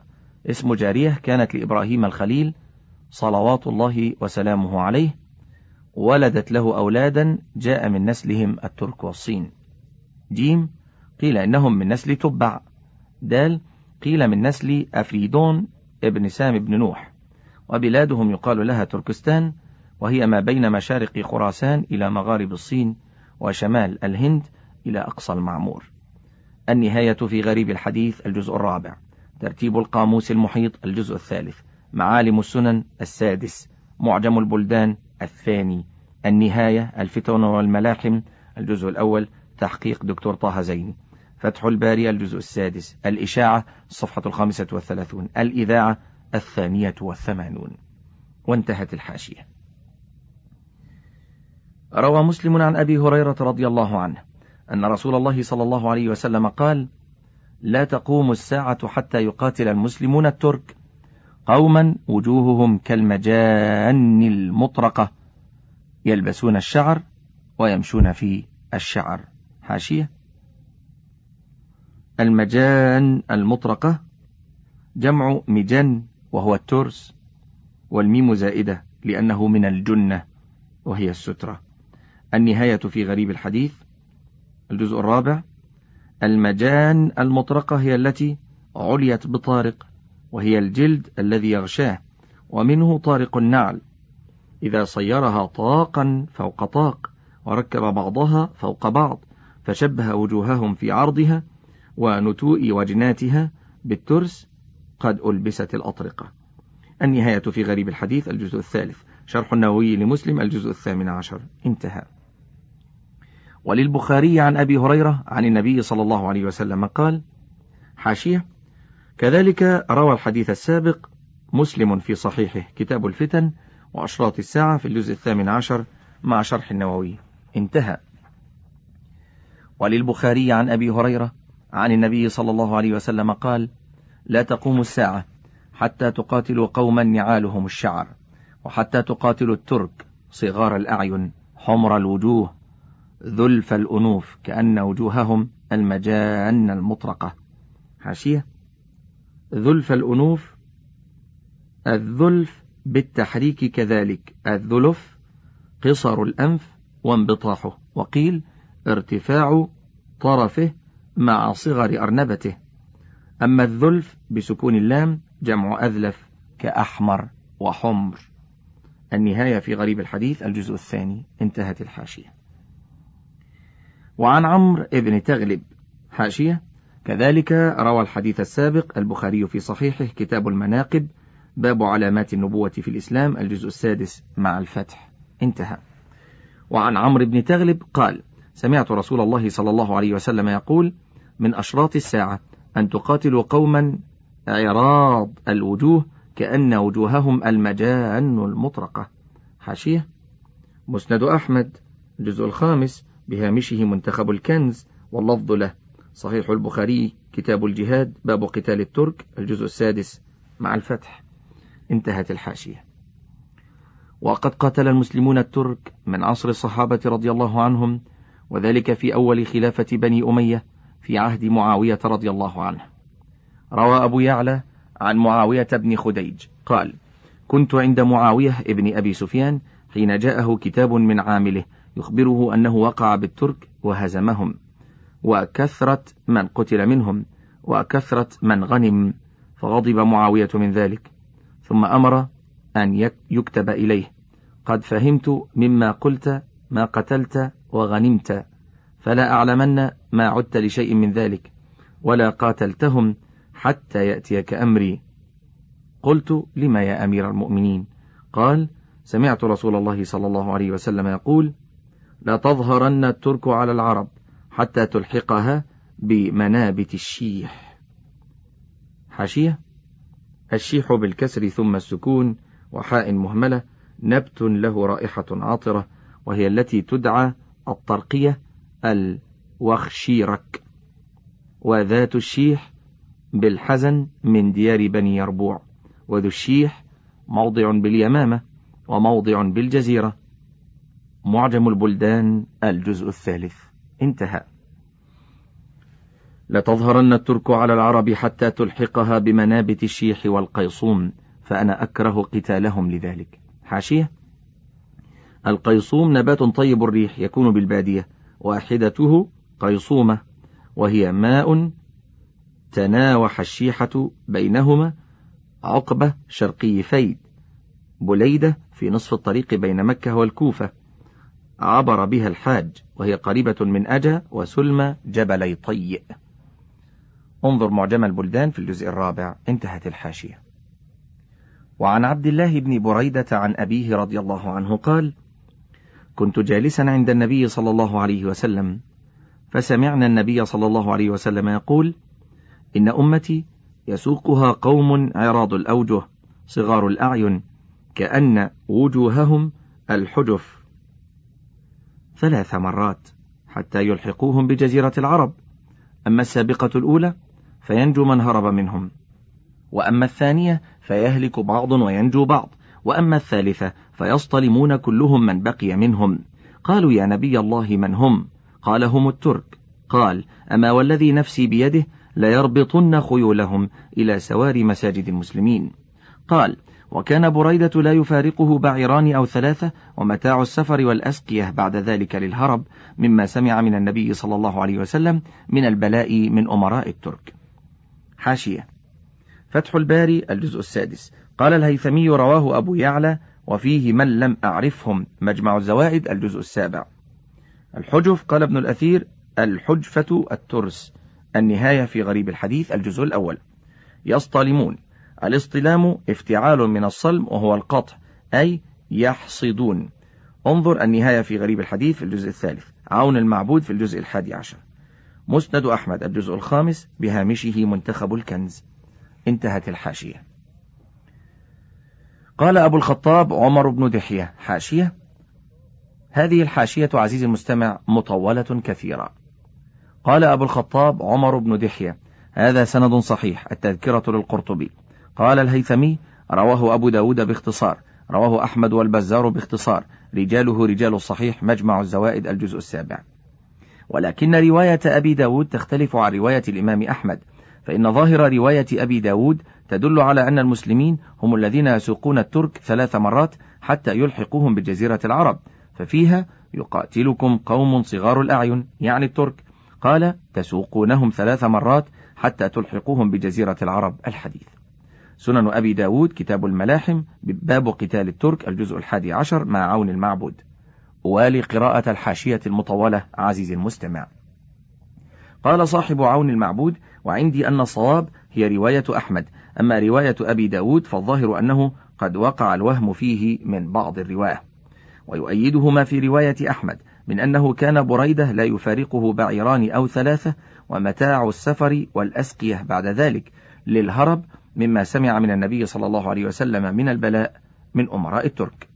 اسم جارية كانت لإبراهيم الخليل صلوات الله وسلامه عليه. ولدت له أولادا جاء من نسلهم الترك والصين. جيم قيل إنهم من نسل تبع. دال قيل من نسل أفريدون ابن سام بن نوح وبلادهم يقال لها تركستان وهي ما بين مشارق خراسان إلى مغارب الصين وشمال الهند إلى أقصى المعمور. النهاية في غريب الحديث الجزء الرابع ترتيب القاموس المحيط الجزء الثالث معالم السنن السادس معجم البلدان الثاني. النهاية الفتن والملاحم الجزء الأول تحقيق دكتور طه زيني. فتح الباري الجزء السادس الإشاعة الصفحة الخامسة والثلاثون الإذاعة الثانية والثمانون. وانتهت الحاشية. روى مسلم عن أبي هريرة رضي الله عنه أن رسول الله صلى الله عليه وسلم قال لا تقوم الساعة حتى يقاتل المسلمون الترك. قوما وجوههم كالمجان المطرقة. يلبسون الشعر ويمشون في الشعر. حاشية. المجان المطرقة جمع مجن وهو الترس والميم زائدة لأنه من الجنة وهي السترة. النهاية في غريب الحديث. الجزء الرابع. المجان المطرقة هي التي عليت بطارق وهي الجلد الذي يغشاه ومنه طارق النعل. إذا صيرها طاقا فوق طاق وركب بعضها فوق بعض فشبه وجوههم في عرضها ونتوء وجناتها بالترس قد ألبست الأطرقة. النهاية في غريب الحديث الجزء الثالث. شرح النووي لمسلم الجزء الثامن عشر. انتهى. وللبخاري عن أبي هريرة عن النبي صلى الله عليه وسلم قال حاشية. كذلك روى الحديث السابق مسلم في صحيحه كتاب الفتن وأشراط الساعة في الجزء الثامن عشر مع شرح النووي. انتهى. وللبخاري عن أبي هريرة عن النبي صلى الله عليه وسلم قال لا تقوم الساعة حتى تقاتلوا قوما نعالهم الشعر وحتى تقاتلوا الترك صغار الأعين حمر الوجوه ذلف الأنوف كأن وجوههم المجان المطرقة. حاشية. ذلف الأنوف الذلف بالتحريك كذلك الذلف قصر الأنف وانبطاحه وقيل ارتفاع طرفه مع صغر أرنبته. أما الذلف بسكون اللام جمع أذلف كأحمر وحمر. النهاية في غريب الحديث الجزء الثاني انتهت الحاشية. وعن عمرو ابن تغلب حاشية. كذلك روى الحديث السابق البخاري في صحيحه كتاب المناقب باب علامات النبوة في الإسلام الجزء السادس مع الفتح. انتهى. وعن عمرو بن تغلب قال سمعت رسول الله صلى الله عليه وسلم يقول من أشراط الساعة أن تقاتلوا قوما عراض الوجوه كأن وجوههم المجان المطرقة. حاشية. مسند أحمد الجزء الخامس بهامشه منتخب الكنز واللفظ له. صحيح البخاري كتاب الجهاد باب قتال الترك الجزء السادس مع الفتح. انتهت الحاشية. وقد قاتل المسلمون الترك من عصر الصحابة رضي الله عنهم وذلك في أول خلافة بني أمية في عهد معاوية رضي الله عنه. روى أبو يعلى عن معاوية بن خديج. قال كنت عند معاوية ابن أبي سفيان حين جاءه كتاب من عامله يخبره أنه وقع بالترك وهزمهم وكثرة من قتل منهم وكثرة من غنم فغضب معاوية من ذلك ثم أمر أن يكتب إليه. قد فهمت مما قلت ما قتلت وغنمت فلا أعلمن ما عدت لشيء من ذلك ولا قاتلتهم حتى يأتيك أمري. قلت لما يا أمير المؤمنين؟ قال سمعت رسول الله صلى الله عليه وسلم يقول لا تظهرن الترك على العرب حتى تلحقها بمنابت الشيح. حاشية. الشيح بالكسر ثم السكون وحاء مهملة نبت له رائحة عاطرة وهي التي تدعى الطرقية الوخشيرك وذات الشيح بالحزن من ديار بني يربوع. وذو الشيح موضع باليمامة وموضع بالجزيرة. معجم البلدان الجزء الثالث. انتهى. لتظهرن الترك على العرب حتى تلحقها بمنابت الشيح والقيصوم فأنا أكره قتالهم لذلك. حاشية. القيصوم نبات طيب الريح يكون بالبادية واحدته قيصومة وهي ماء تناوح الشيحة بينهما عقبة شرقي فيد بليدة في نصف الطريق بين مكة والكوفة. عبر بها الحاج وهي قريبة من أجا وسلمى جبلي طيء. انظر معجم البلدان في الجزء الرابع انتهت الحاشية. وعن عبد الله بن بريدة عن أبيه رضي الله عنه قال كنت جالسا عند النبي صلى الله عليه وسلم فسمعنا النبي صلى الله عليه وسلم يقول إن أمتي يسوقها قوم عراض الأوجه صغار الأعين كأن وجوههم الحجف. ثلاث مرات حتى يلحقوهم بجزيرة العرب. أما السابقة الأولى فينجو من هرب منهم. وأما الثانية فيهلك بعض وينجو بعض. وأما الثالثة فيصطلمون كلهم من بقي منهم. قالوا يا نبي الله من هم؟ قال هم الترك. قال أما والذي نفسي بيده ليربطن خيولهم إلى سواري مساجد المسلمين. قال وكان بريدة لا يفارقه بعيران أو ثلاثة ومتاع السفر والأسقية بعد ذلك للهرب مما سمع من النبي صلى الله عليه وسلم من البلاء من أمراء الترك. حاشية. فتح الباري الجزء السادس. قال الهيثمي رواه أبو يعلى وفيه من لم أعرفهم مجمع الزوائد الجزء السابع. الحجف قال ابن الأثير الحجفة الترس النهاية في غريب الحديث الجزء الأول. يصطلمون. الاصطلام افتعال من الصلم وهو القطع أي يحصدون. انظر النهاية في غريب الحديث في الجزء الثالث. عون المعبود في الجزء الحادي عشر. مسند أحمد الجزء الخامس بهامشه منتخب الكنز. انتهت الحاشية. قال أبو الخطاب عمر بن دحية حاشية. هذه الحاشية عزيزي المستمع مطولة كثيرة. قال أبو الخطاب عمر بن دحية هذا سند صحيح التذكرة للقرطبي. قال الهيثمي رواه أبو داود باختصار رواه أحمد والبزار باختصار رجاله رجال الصحيح مجمع الزوائد الجزء السابع. ولكن رواية أبي داود تختلف عن رواية الإمام أحمد فإن ظاهر رواية أبي داود تدل على أن المسلمين هم الذين يسوقون الترك ثلاث مرات حتى يلحقوهم بجزيرة العرب. ففيها يقاتلكم قوم صغار الأعين يعني الترك. قال تسوقونهم ثلاث مرات حتى تلحقوهم بجزيرة العرب. الحديث. سنن أبي داود كتاب الملاحم باب قتال الترك الجزء الحادي عشر مع عون المعبود. والي قراءة الحاشية المطولة عزيزي المستمع. قال صاحب عون المعبود وعندي أن الصواب هي رواية أحمد. أما رواية أبي داود فالظاهر أنه قد وقع الوهم فيه من بعض الرواة. ويؤيده ما في رواية أحمد من أنه كان بريدة لا يفارقه بعيران أو ثلاثة ومتاع السفر والأسقية بعد ذلك للهرب مما سمع من النبي صلى الله عليه وسلم من البلاء من أمراء الترك.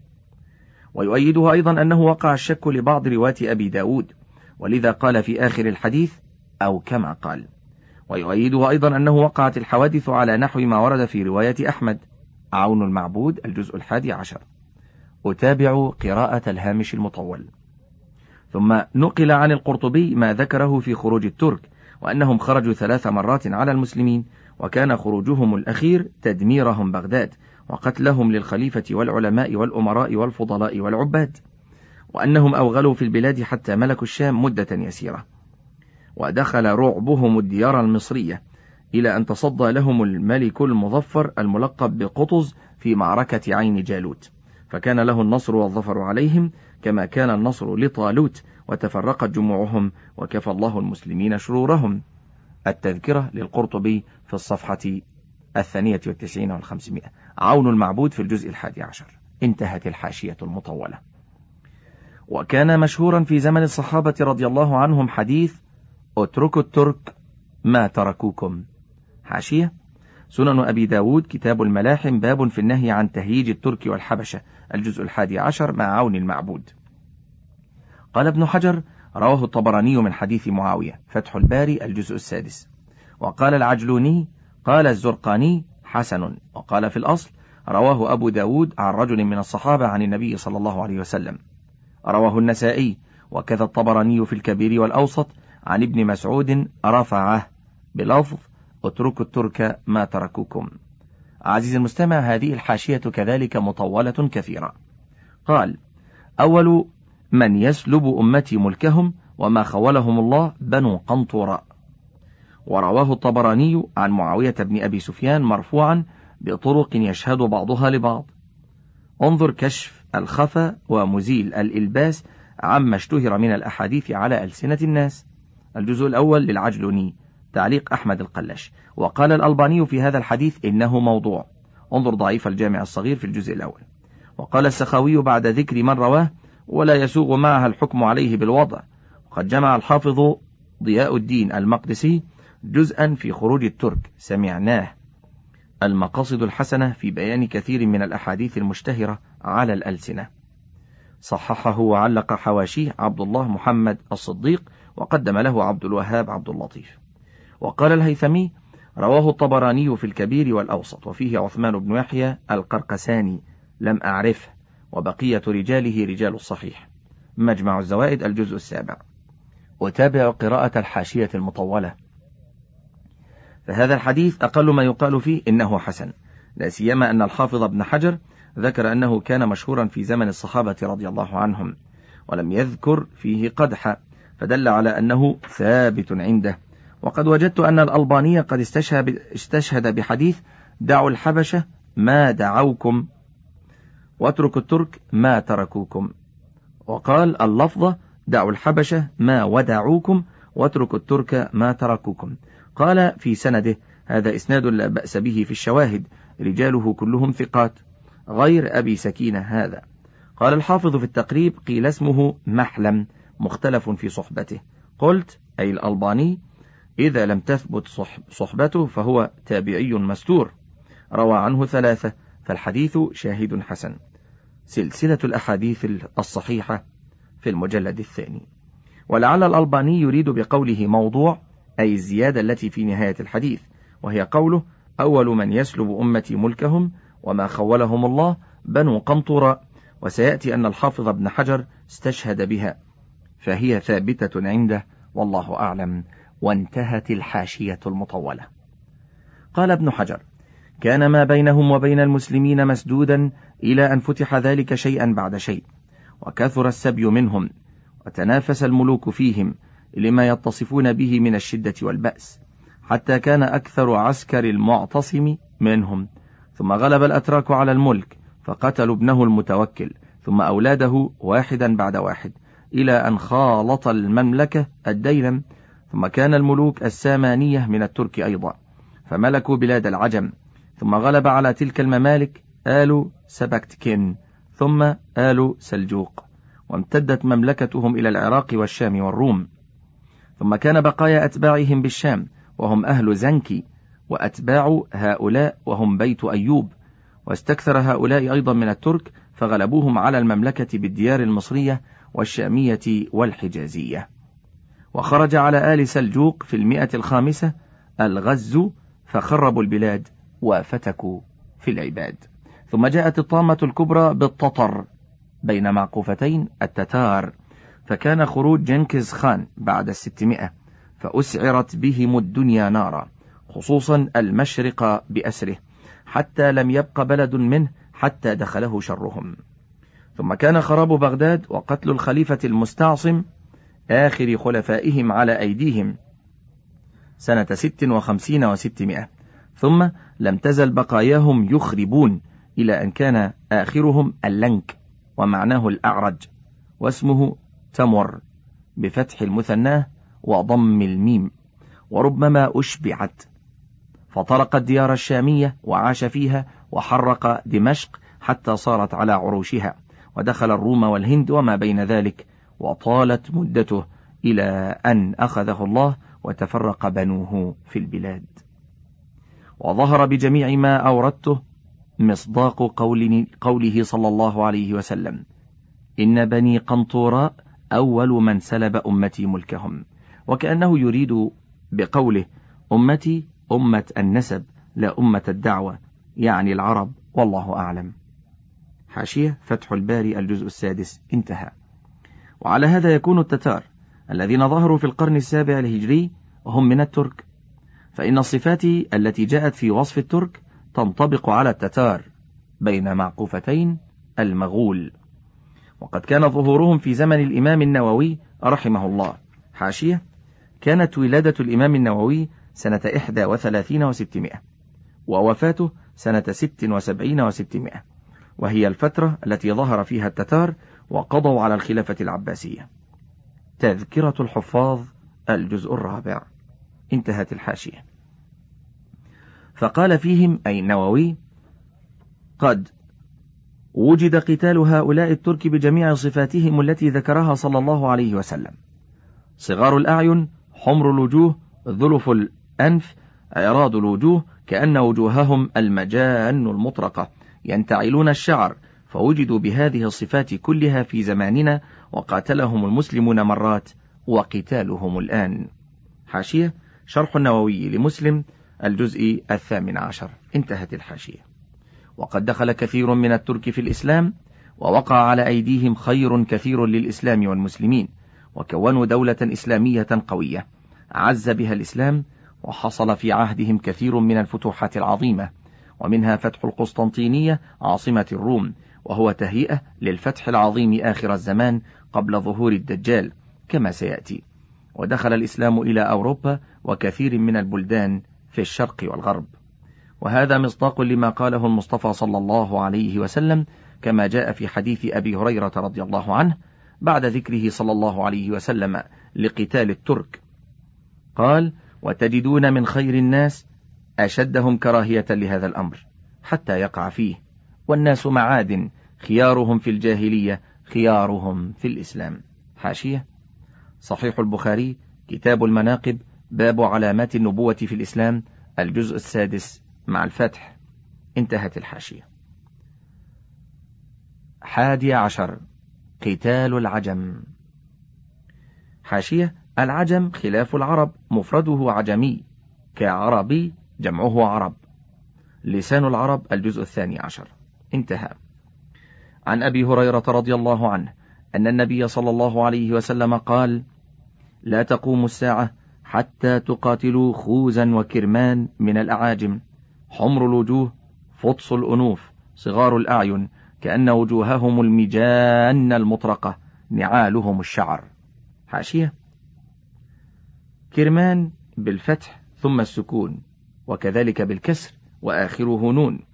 ويؤيده أيضا أنه وقع الشك لبعض رواة أبي داود ولذا قال في آخر الحديث أو كما قال. ويؤيده أيضا أنه وقعت الحوادث على نحو ما ورد في رواية أحمد. عون المعبود الجزء الحادي عشر. أتابع قراءة الهامش المطول. ثم نقل عن القرطبي ما ذكره في خروج الترك وأنهم خرجوا ثلاث مرات على المسلمين وكان خروجهم الأخير تدميرهم بغداد وقتلهم للخليفة والعلماء والأمراء والفضلاء والعباد وأنهم أوغلوا في البلاد حتى ملكوا الشام مدة يسيرة. ودخل رعبهم الديار المصرية إلى أن تصدى لهم الملك المظفر الملقب بقطز في معركة عين جالوت. فكان له النصر والظفر عليهم كما كان النصر لطالوت وتفرقت جموعهم وكفى الله المسلمين شرورهم. التذكرة للقرطبي في الصفحة الثانية والتسعين والخمسمائة. عون المعبود في الجزء الحادي عشر. انتهت الحاشية المطولة. وكان مشهورا في زمن الصحابة رضي الله عنهم حديث اتركوا الترك ما تركوكم. حاشية سنن أبي داود كتاب الملاحم باب في النهي عن تهييج الترك والحبشة الجزء الحادي عشر مع عون المعبود. قال ابن حجر رواه الطبراني من حديث معاوية فتح الباري الجزء السادس. وقال العجلوني قال الزرقاني حسن. وقال في الأصل رواه أبو داود عن رجل من الصحابة عن النبي صلى الله عليه وسلم. رواه النسائي. وكذا الطبراني في الكبير والأوسط عن ابن مسعود رفعه بلفظ اتركوا الترك ما تركوكم. عزيزي المستمع هذه الحاشية كذلك مطولة كثيرة. قال أول من يسلب أمتي ملكهم وما خولهم الله بنو قنطراء ورواه الطبراني عن معاوية بن أبي سفيان مرفوعا بطرق يشهد بعضها لبعض. انظر كشف الخفا ومزيل الإلباس عما اشتهر من الأحاديث على ألسنة الناس. الجزء الأول للعجلوني. تعليق أحمد القلاش وقال الألباني في هذا الحديث إنه موضوع. انظر ضعيف الجامع الصغير في الجزء الأول. وقال السخاوي بعد ذكر من رواه ولا يسوغ معها الحكم عليه بالوضع. وقد جمع الحافظ ضياء الدين المقدسي جزءا في خروج الترك. سمعناه. المقاصد الحسنة في بيان كثير من الأحاديث المشتهرة على الألسنة. صححه وعلق حواشيه عبد الله محمد الصديق وقدم له عبد الوهاب عبد اللطيف. وقال الهيثمي رواه الطبراني في الكبير والأوسط وفيه عثمان بن يحيى القرقساني لم أعرفه وبقية رجاله رجال الصحيح. مجمع الزوائد الجزء السابع. وتابع قراءة الحاشية المطولة. فهذا الحديث أقل ما يقال فيه إنه حسن لا سيما أن الحافظ ابن حجر ذكر أنه كان مشهورا في زمن الصحابة رضي الله عنهم ولم يذكر فيه قدح فدل على أنه ثابت عنده. وقد وجدت أن الألباني قد استشهد, بحديث دعوا الحبشة ما دعوكم واتركوا الترك ما تركوكم. وقال اللفظة دعوا الحبشة ما ودعوكم واتركوا الترك ما تركوكم. قال في سنده هذا إسناد لا بأس به في الشواهد رجاله كلهم ثقات غير أبي سكينة هذا. قال الحافظ في التقريب قيل اسمه محلم مختلف في صحبته. قلت أي الألباني إذا لم تثبت صحبته فهو تابعي مستور. روى عنه ثلاثة فالحديث شاهد حسن. سلسلة الأحاديث الصحيحة في المجلد الثاني. ولعل الألباني يريد بقوله موضوع أي الزيادة التي في نهاية الحديث وهي قوله أول من يسلب أمتي ملكهم وما خولهم الله بنو قنطرة وسيأتي أن الحافظ ابن حجر استشهد بها فهي ثابتة عنده والله أعلم. وانتهت الحاشية المطولة. قال ابن حجر كان ما بينهم وبين المسلمين مسدودا إلى أن فتح ذلك شيئا بعد شيء وكثر السبي منهم وتنافس الملوك فيهم لما يتصفون به من الشدة والبأس حتى كان أكثر عسكر المعتصم منهم. ثم غلب الأتراك على الملك فقتلوا ابنه المتوكل ثم أولاده واحدا بعد واحد إلى أن خالط المملكة الديلم ثم كان الملوك السامانية من الترك أيضا فملكوا بلاد العجم ثم غلب على تلك الممالك آل سبكتكن ثم آل سلجوق وامتدت مملكتهم إلى العراق والشام والروم. ثم كان بقايا أتباعهم بالشام وهم أهل زنكي وأتباع هؤلاء وهم بيت أيوب. واستكثر هؤلاء أيضا من الترك فغلبوهم على المملكة بالديار المصرية والشامية والحجازية. وخرج على آل سلجوق في المئة الخامسة الغز فخربوا البلاد وفتكوا في العباد. ثم جاءت الطامة الكبرى بالتطر بين معقوفتين التتار. فكان خروج جنكز خان بعد الستمائة فأسعرت بهم الدنيا نارا خصوصا المشرق بأسره حتى لم يبق بلد منه حتى دخله شرهم. ثم كان خراب بغداد وقتل الخليفة المستعصم آخر خلفائهم على أيديهم. سنة ست وخمسين وستمائة. ثم لم تزل بقاياهم يخربون إلى أن كان آخرهم اللنك ومعناه الأعرج واسمه تمر بفتح المثناه وضم الميم وربما أشبعت. فطرق الديار الشامية وعاش فيها وحرق دمشق حتى صارت على عروشها ودخل الروم والهند وما بين ذلك وطالت مدته إلى أن أخذه الله وتفرق بنوه في البلاد. وظهر بجميع ما أوردته مصداق قول قوله صلى الله عليه وسلم إن بني قنطوراء أول من سلب أمتي ملكهم وكأنه يريد بقوله أمتي أمة النسب لا أمة الدعوة يعني العرب والله أعلم. حاشية فتح الباري الجزء السادس انتهى. وعلى هذا يكون التتار الذين ظهروا في القرن السابع الهجري هم من الترك. فإن الصفات التي جاءت في وصف الترك تنطبق على التتار بين معقوفتين المغول. وقد كان ظهورهم في زمن الإمام النووي رحمه الله. حاشية كانت ولادة الإمام النووي سنة إحدى وثلاثين وستمائة ووفاته سنة ست وسبعين وستمائة وهي الفترة التي ظهر فيها التتار وقضوا على الخلافة العباسية. تذكرة الحفاظ الجزء الرابع. انتهت الحاشية. فقال فيهم أي النووي قد وجد قتال هؤلاء الترك بجميع صفاتهم التي ذكرها صلى الله عليه وسلم. صغار الأعين حمر الوجوه ذلف الأنف إعراض الوجوه كأن وجوههم المجان المطرقة ينتعلون الشعر فوجدوا بهذه الصفات كلها في زماننا وقاتلهم المسلمون مرات وقتالهم الآن. حاشية شرح النووي لمسلم الجزء الثامن عشر. انتهت الحاشية. وقد دخل كثير من الترك في الإسلام ووقع على أيديهم خير كثير للإسلام والمسلمين وكونوا دولة إسلامية قوية. عز بها الإسلام وحصل في عهدهم كثير من الفتوحات العظيمة ومنها فتح القسطنطينية عاصمة الروم وهو تهيئة للفتح العظيم آخر الزمان قبل ظهور الدجال كما سيأتي. ودخل الإسلام إلى أوروبا وكثير من البلدان في الشرق والغرب. وهذا مصداق لما قاله المصطفى صلى الله عليه وسلم كما جاء في حديث أبي هريرة رضي الله عنه بعد ذكره صلى الله عليه وسلم لقتال الترك. قال وتجدون من خير الناس أشدهم كراهية لهذا الأمر حتى يقع فيه. والناس معادن خيارهم في الجاهلية خيارهم في الإسلام. حاشية. صحيح البخاري كتاب المناقب باب علامات النبوة في الإسلام الجزء السادس مع الفتح. انتهت الحاشية. حادي عشر. قتال العجم. حاشية. العجم خلاف العرب مفرده عجمي. كعربي جمعه عرب. لسان العرب الجزء الثاني عشر. انتهى. عن أبي هريرة رضي الله عنه أن النبي صلى الله عليه وسلم قال لا تقوم الساعة حتى تقاتلوا خوزا وكرمان من الأعاجم. حمر الوجوه فطس الأنوف صغار الأعين كأن وجوههم المجان المطرقة نعالهم الشعر. حاشية. كرمان بالفتح ثم السكون وكذلك بالكسر وآخره نون.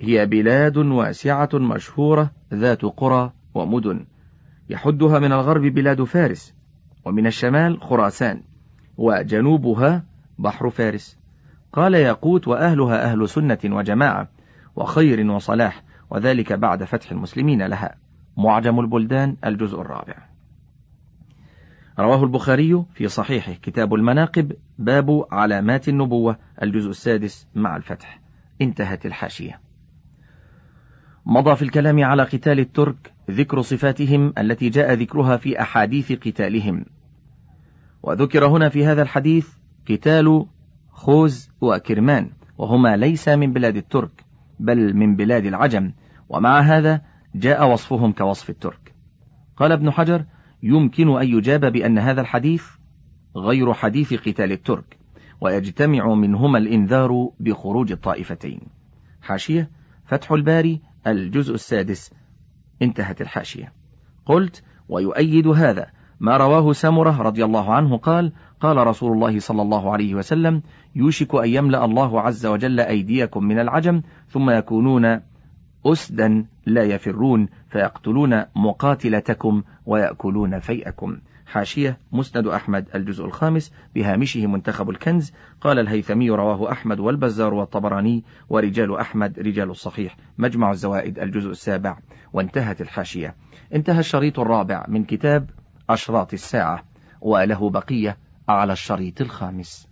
هي بلاد واسعة مشهورة ذات قرى ومدن. يحدها من الغرب بلاد فارس ومن الشمال خراسان وجنوبها بحر فارس. قال ياقوت وأهلها أهل سنة وجماعة وخير وصلاح وذلك بعد فتح المسلمين لها. معجم البلدان الجزء الرابع. رواه البخاري في صحيحه كتاب المناقب باب علامات النبوة الجزء السادس مع الفتح. انتهت الحاشية. مضى في الكلام على قتال الترك ذكر صفاتهم التي جاء ذكرها في أحاديث قتالهم. وذكر هنا في هذا الحديث قتال خوز وكرمان وهما ليس من بلاد الترك بل من بلاد العجم ومع هذا جاء وصفهم كوصف الترك. قال ابن حجر يمكن أن يجاب بأن هذا الحديث غير حديث قتال الترك ويجتمع منهما الإنذار بخروج الطائفتين. حاشية فتح الباري الجزء السادس انتهت الحاشية. قلت ويؤيد هذا ما رواه سمرة رضي الله عنه قال قال رسول الله صلى الله عليه وسلم يوشك أن يملأ الله عز وجل أيديكم من العجم ثم يكونون أسدا لا يفرون فيقتلون مقاتلتكم ويأكلون فيئكم. حاشية مسند أحمد الجزء الخامس بهامشه منتخب الكنز. قال الهيثمي رواه أحمد والبزار والطبراني ورجال أحمد رجال الصحيح مجمع الزوائد الجزء السابع. وانتهت الحاشية. انتهى الشريط الرابع من كتاب أشراط الساعة وله بقية على الشريط الخامس.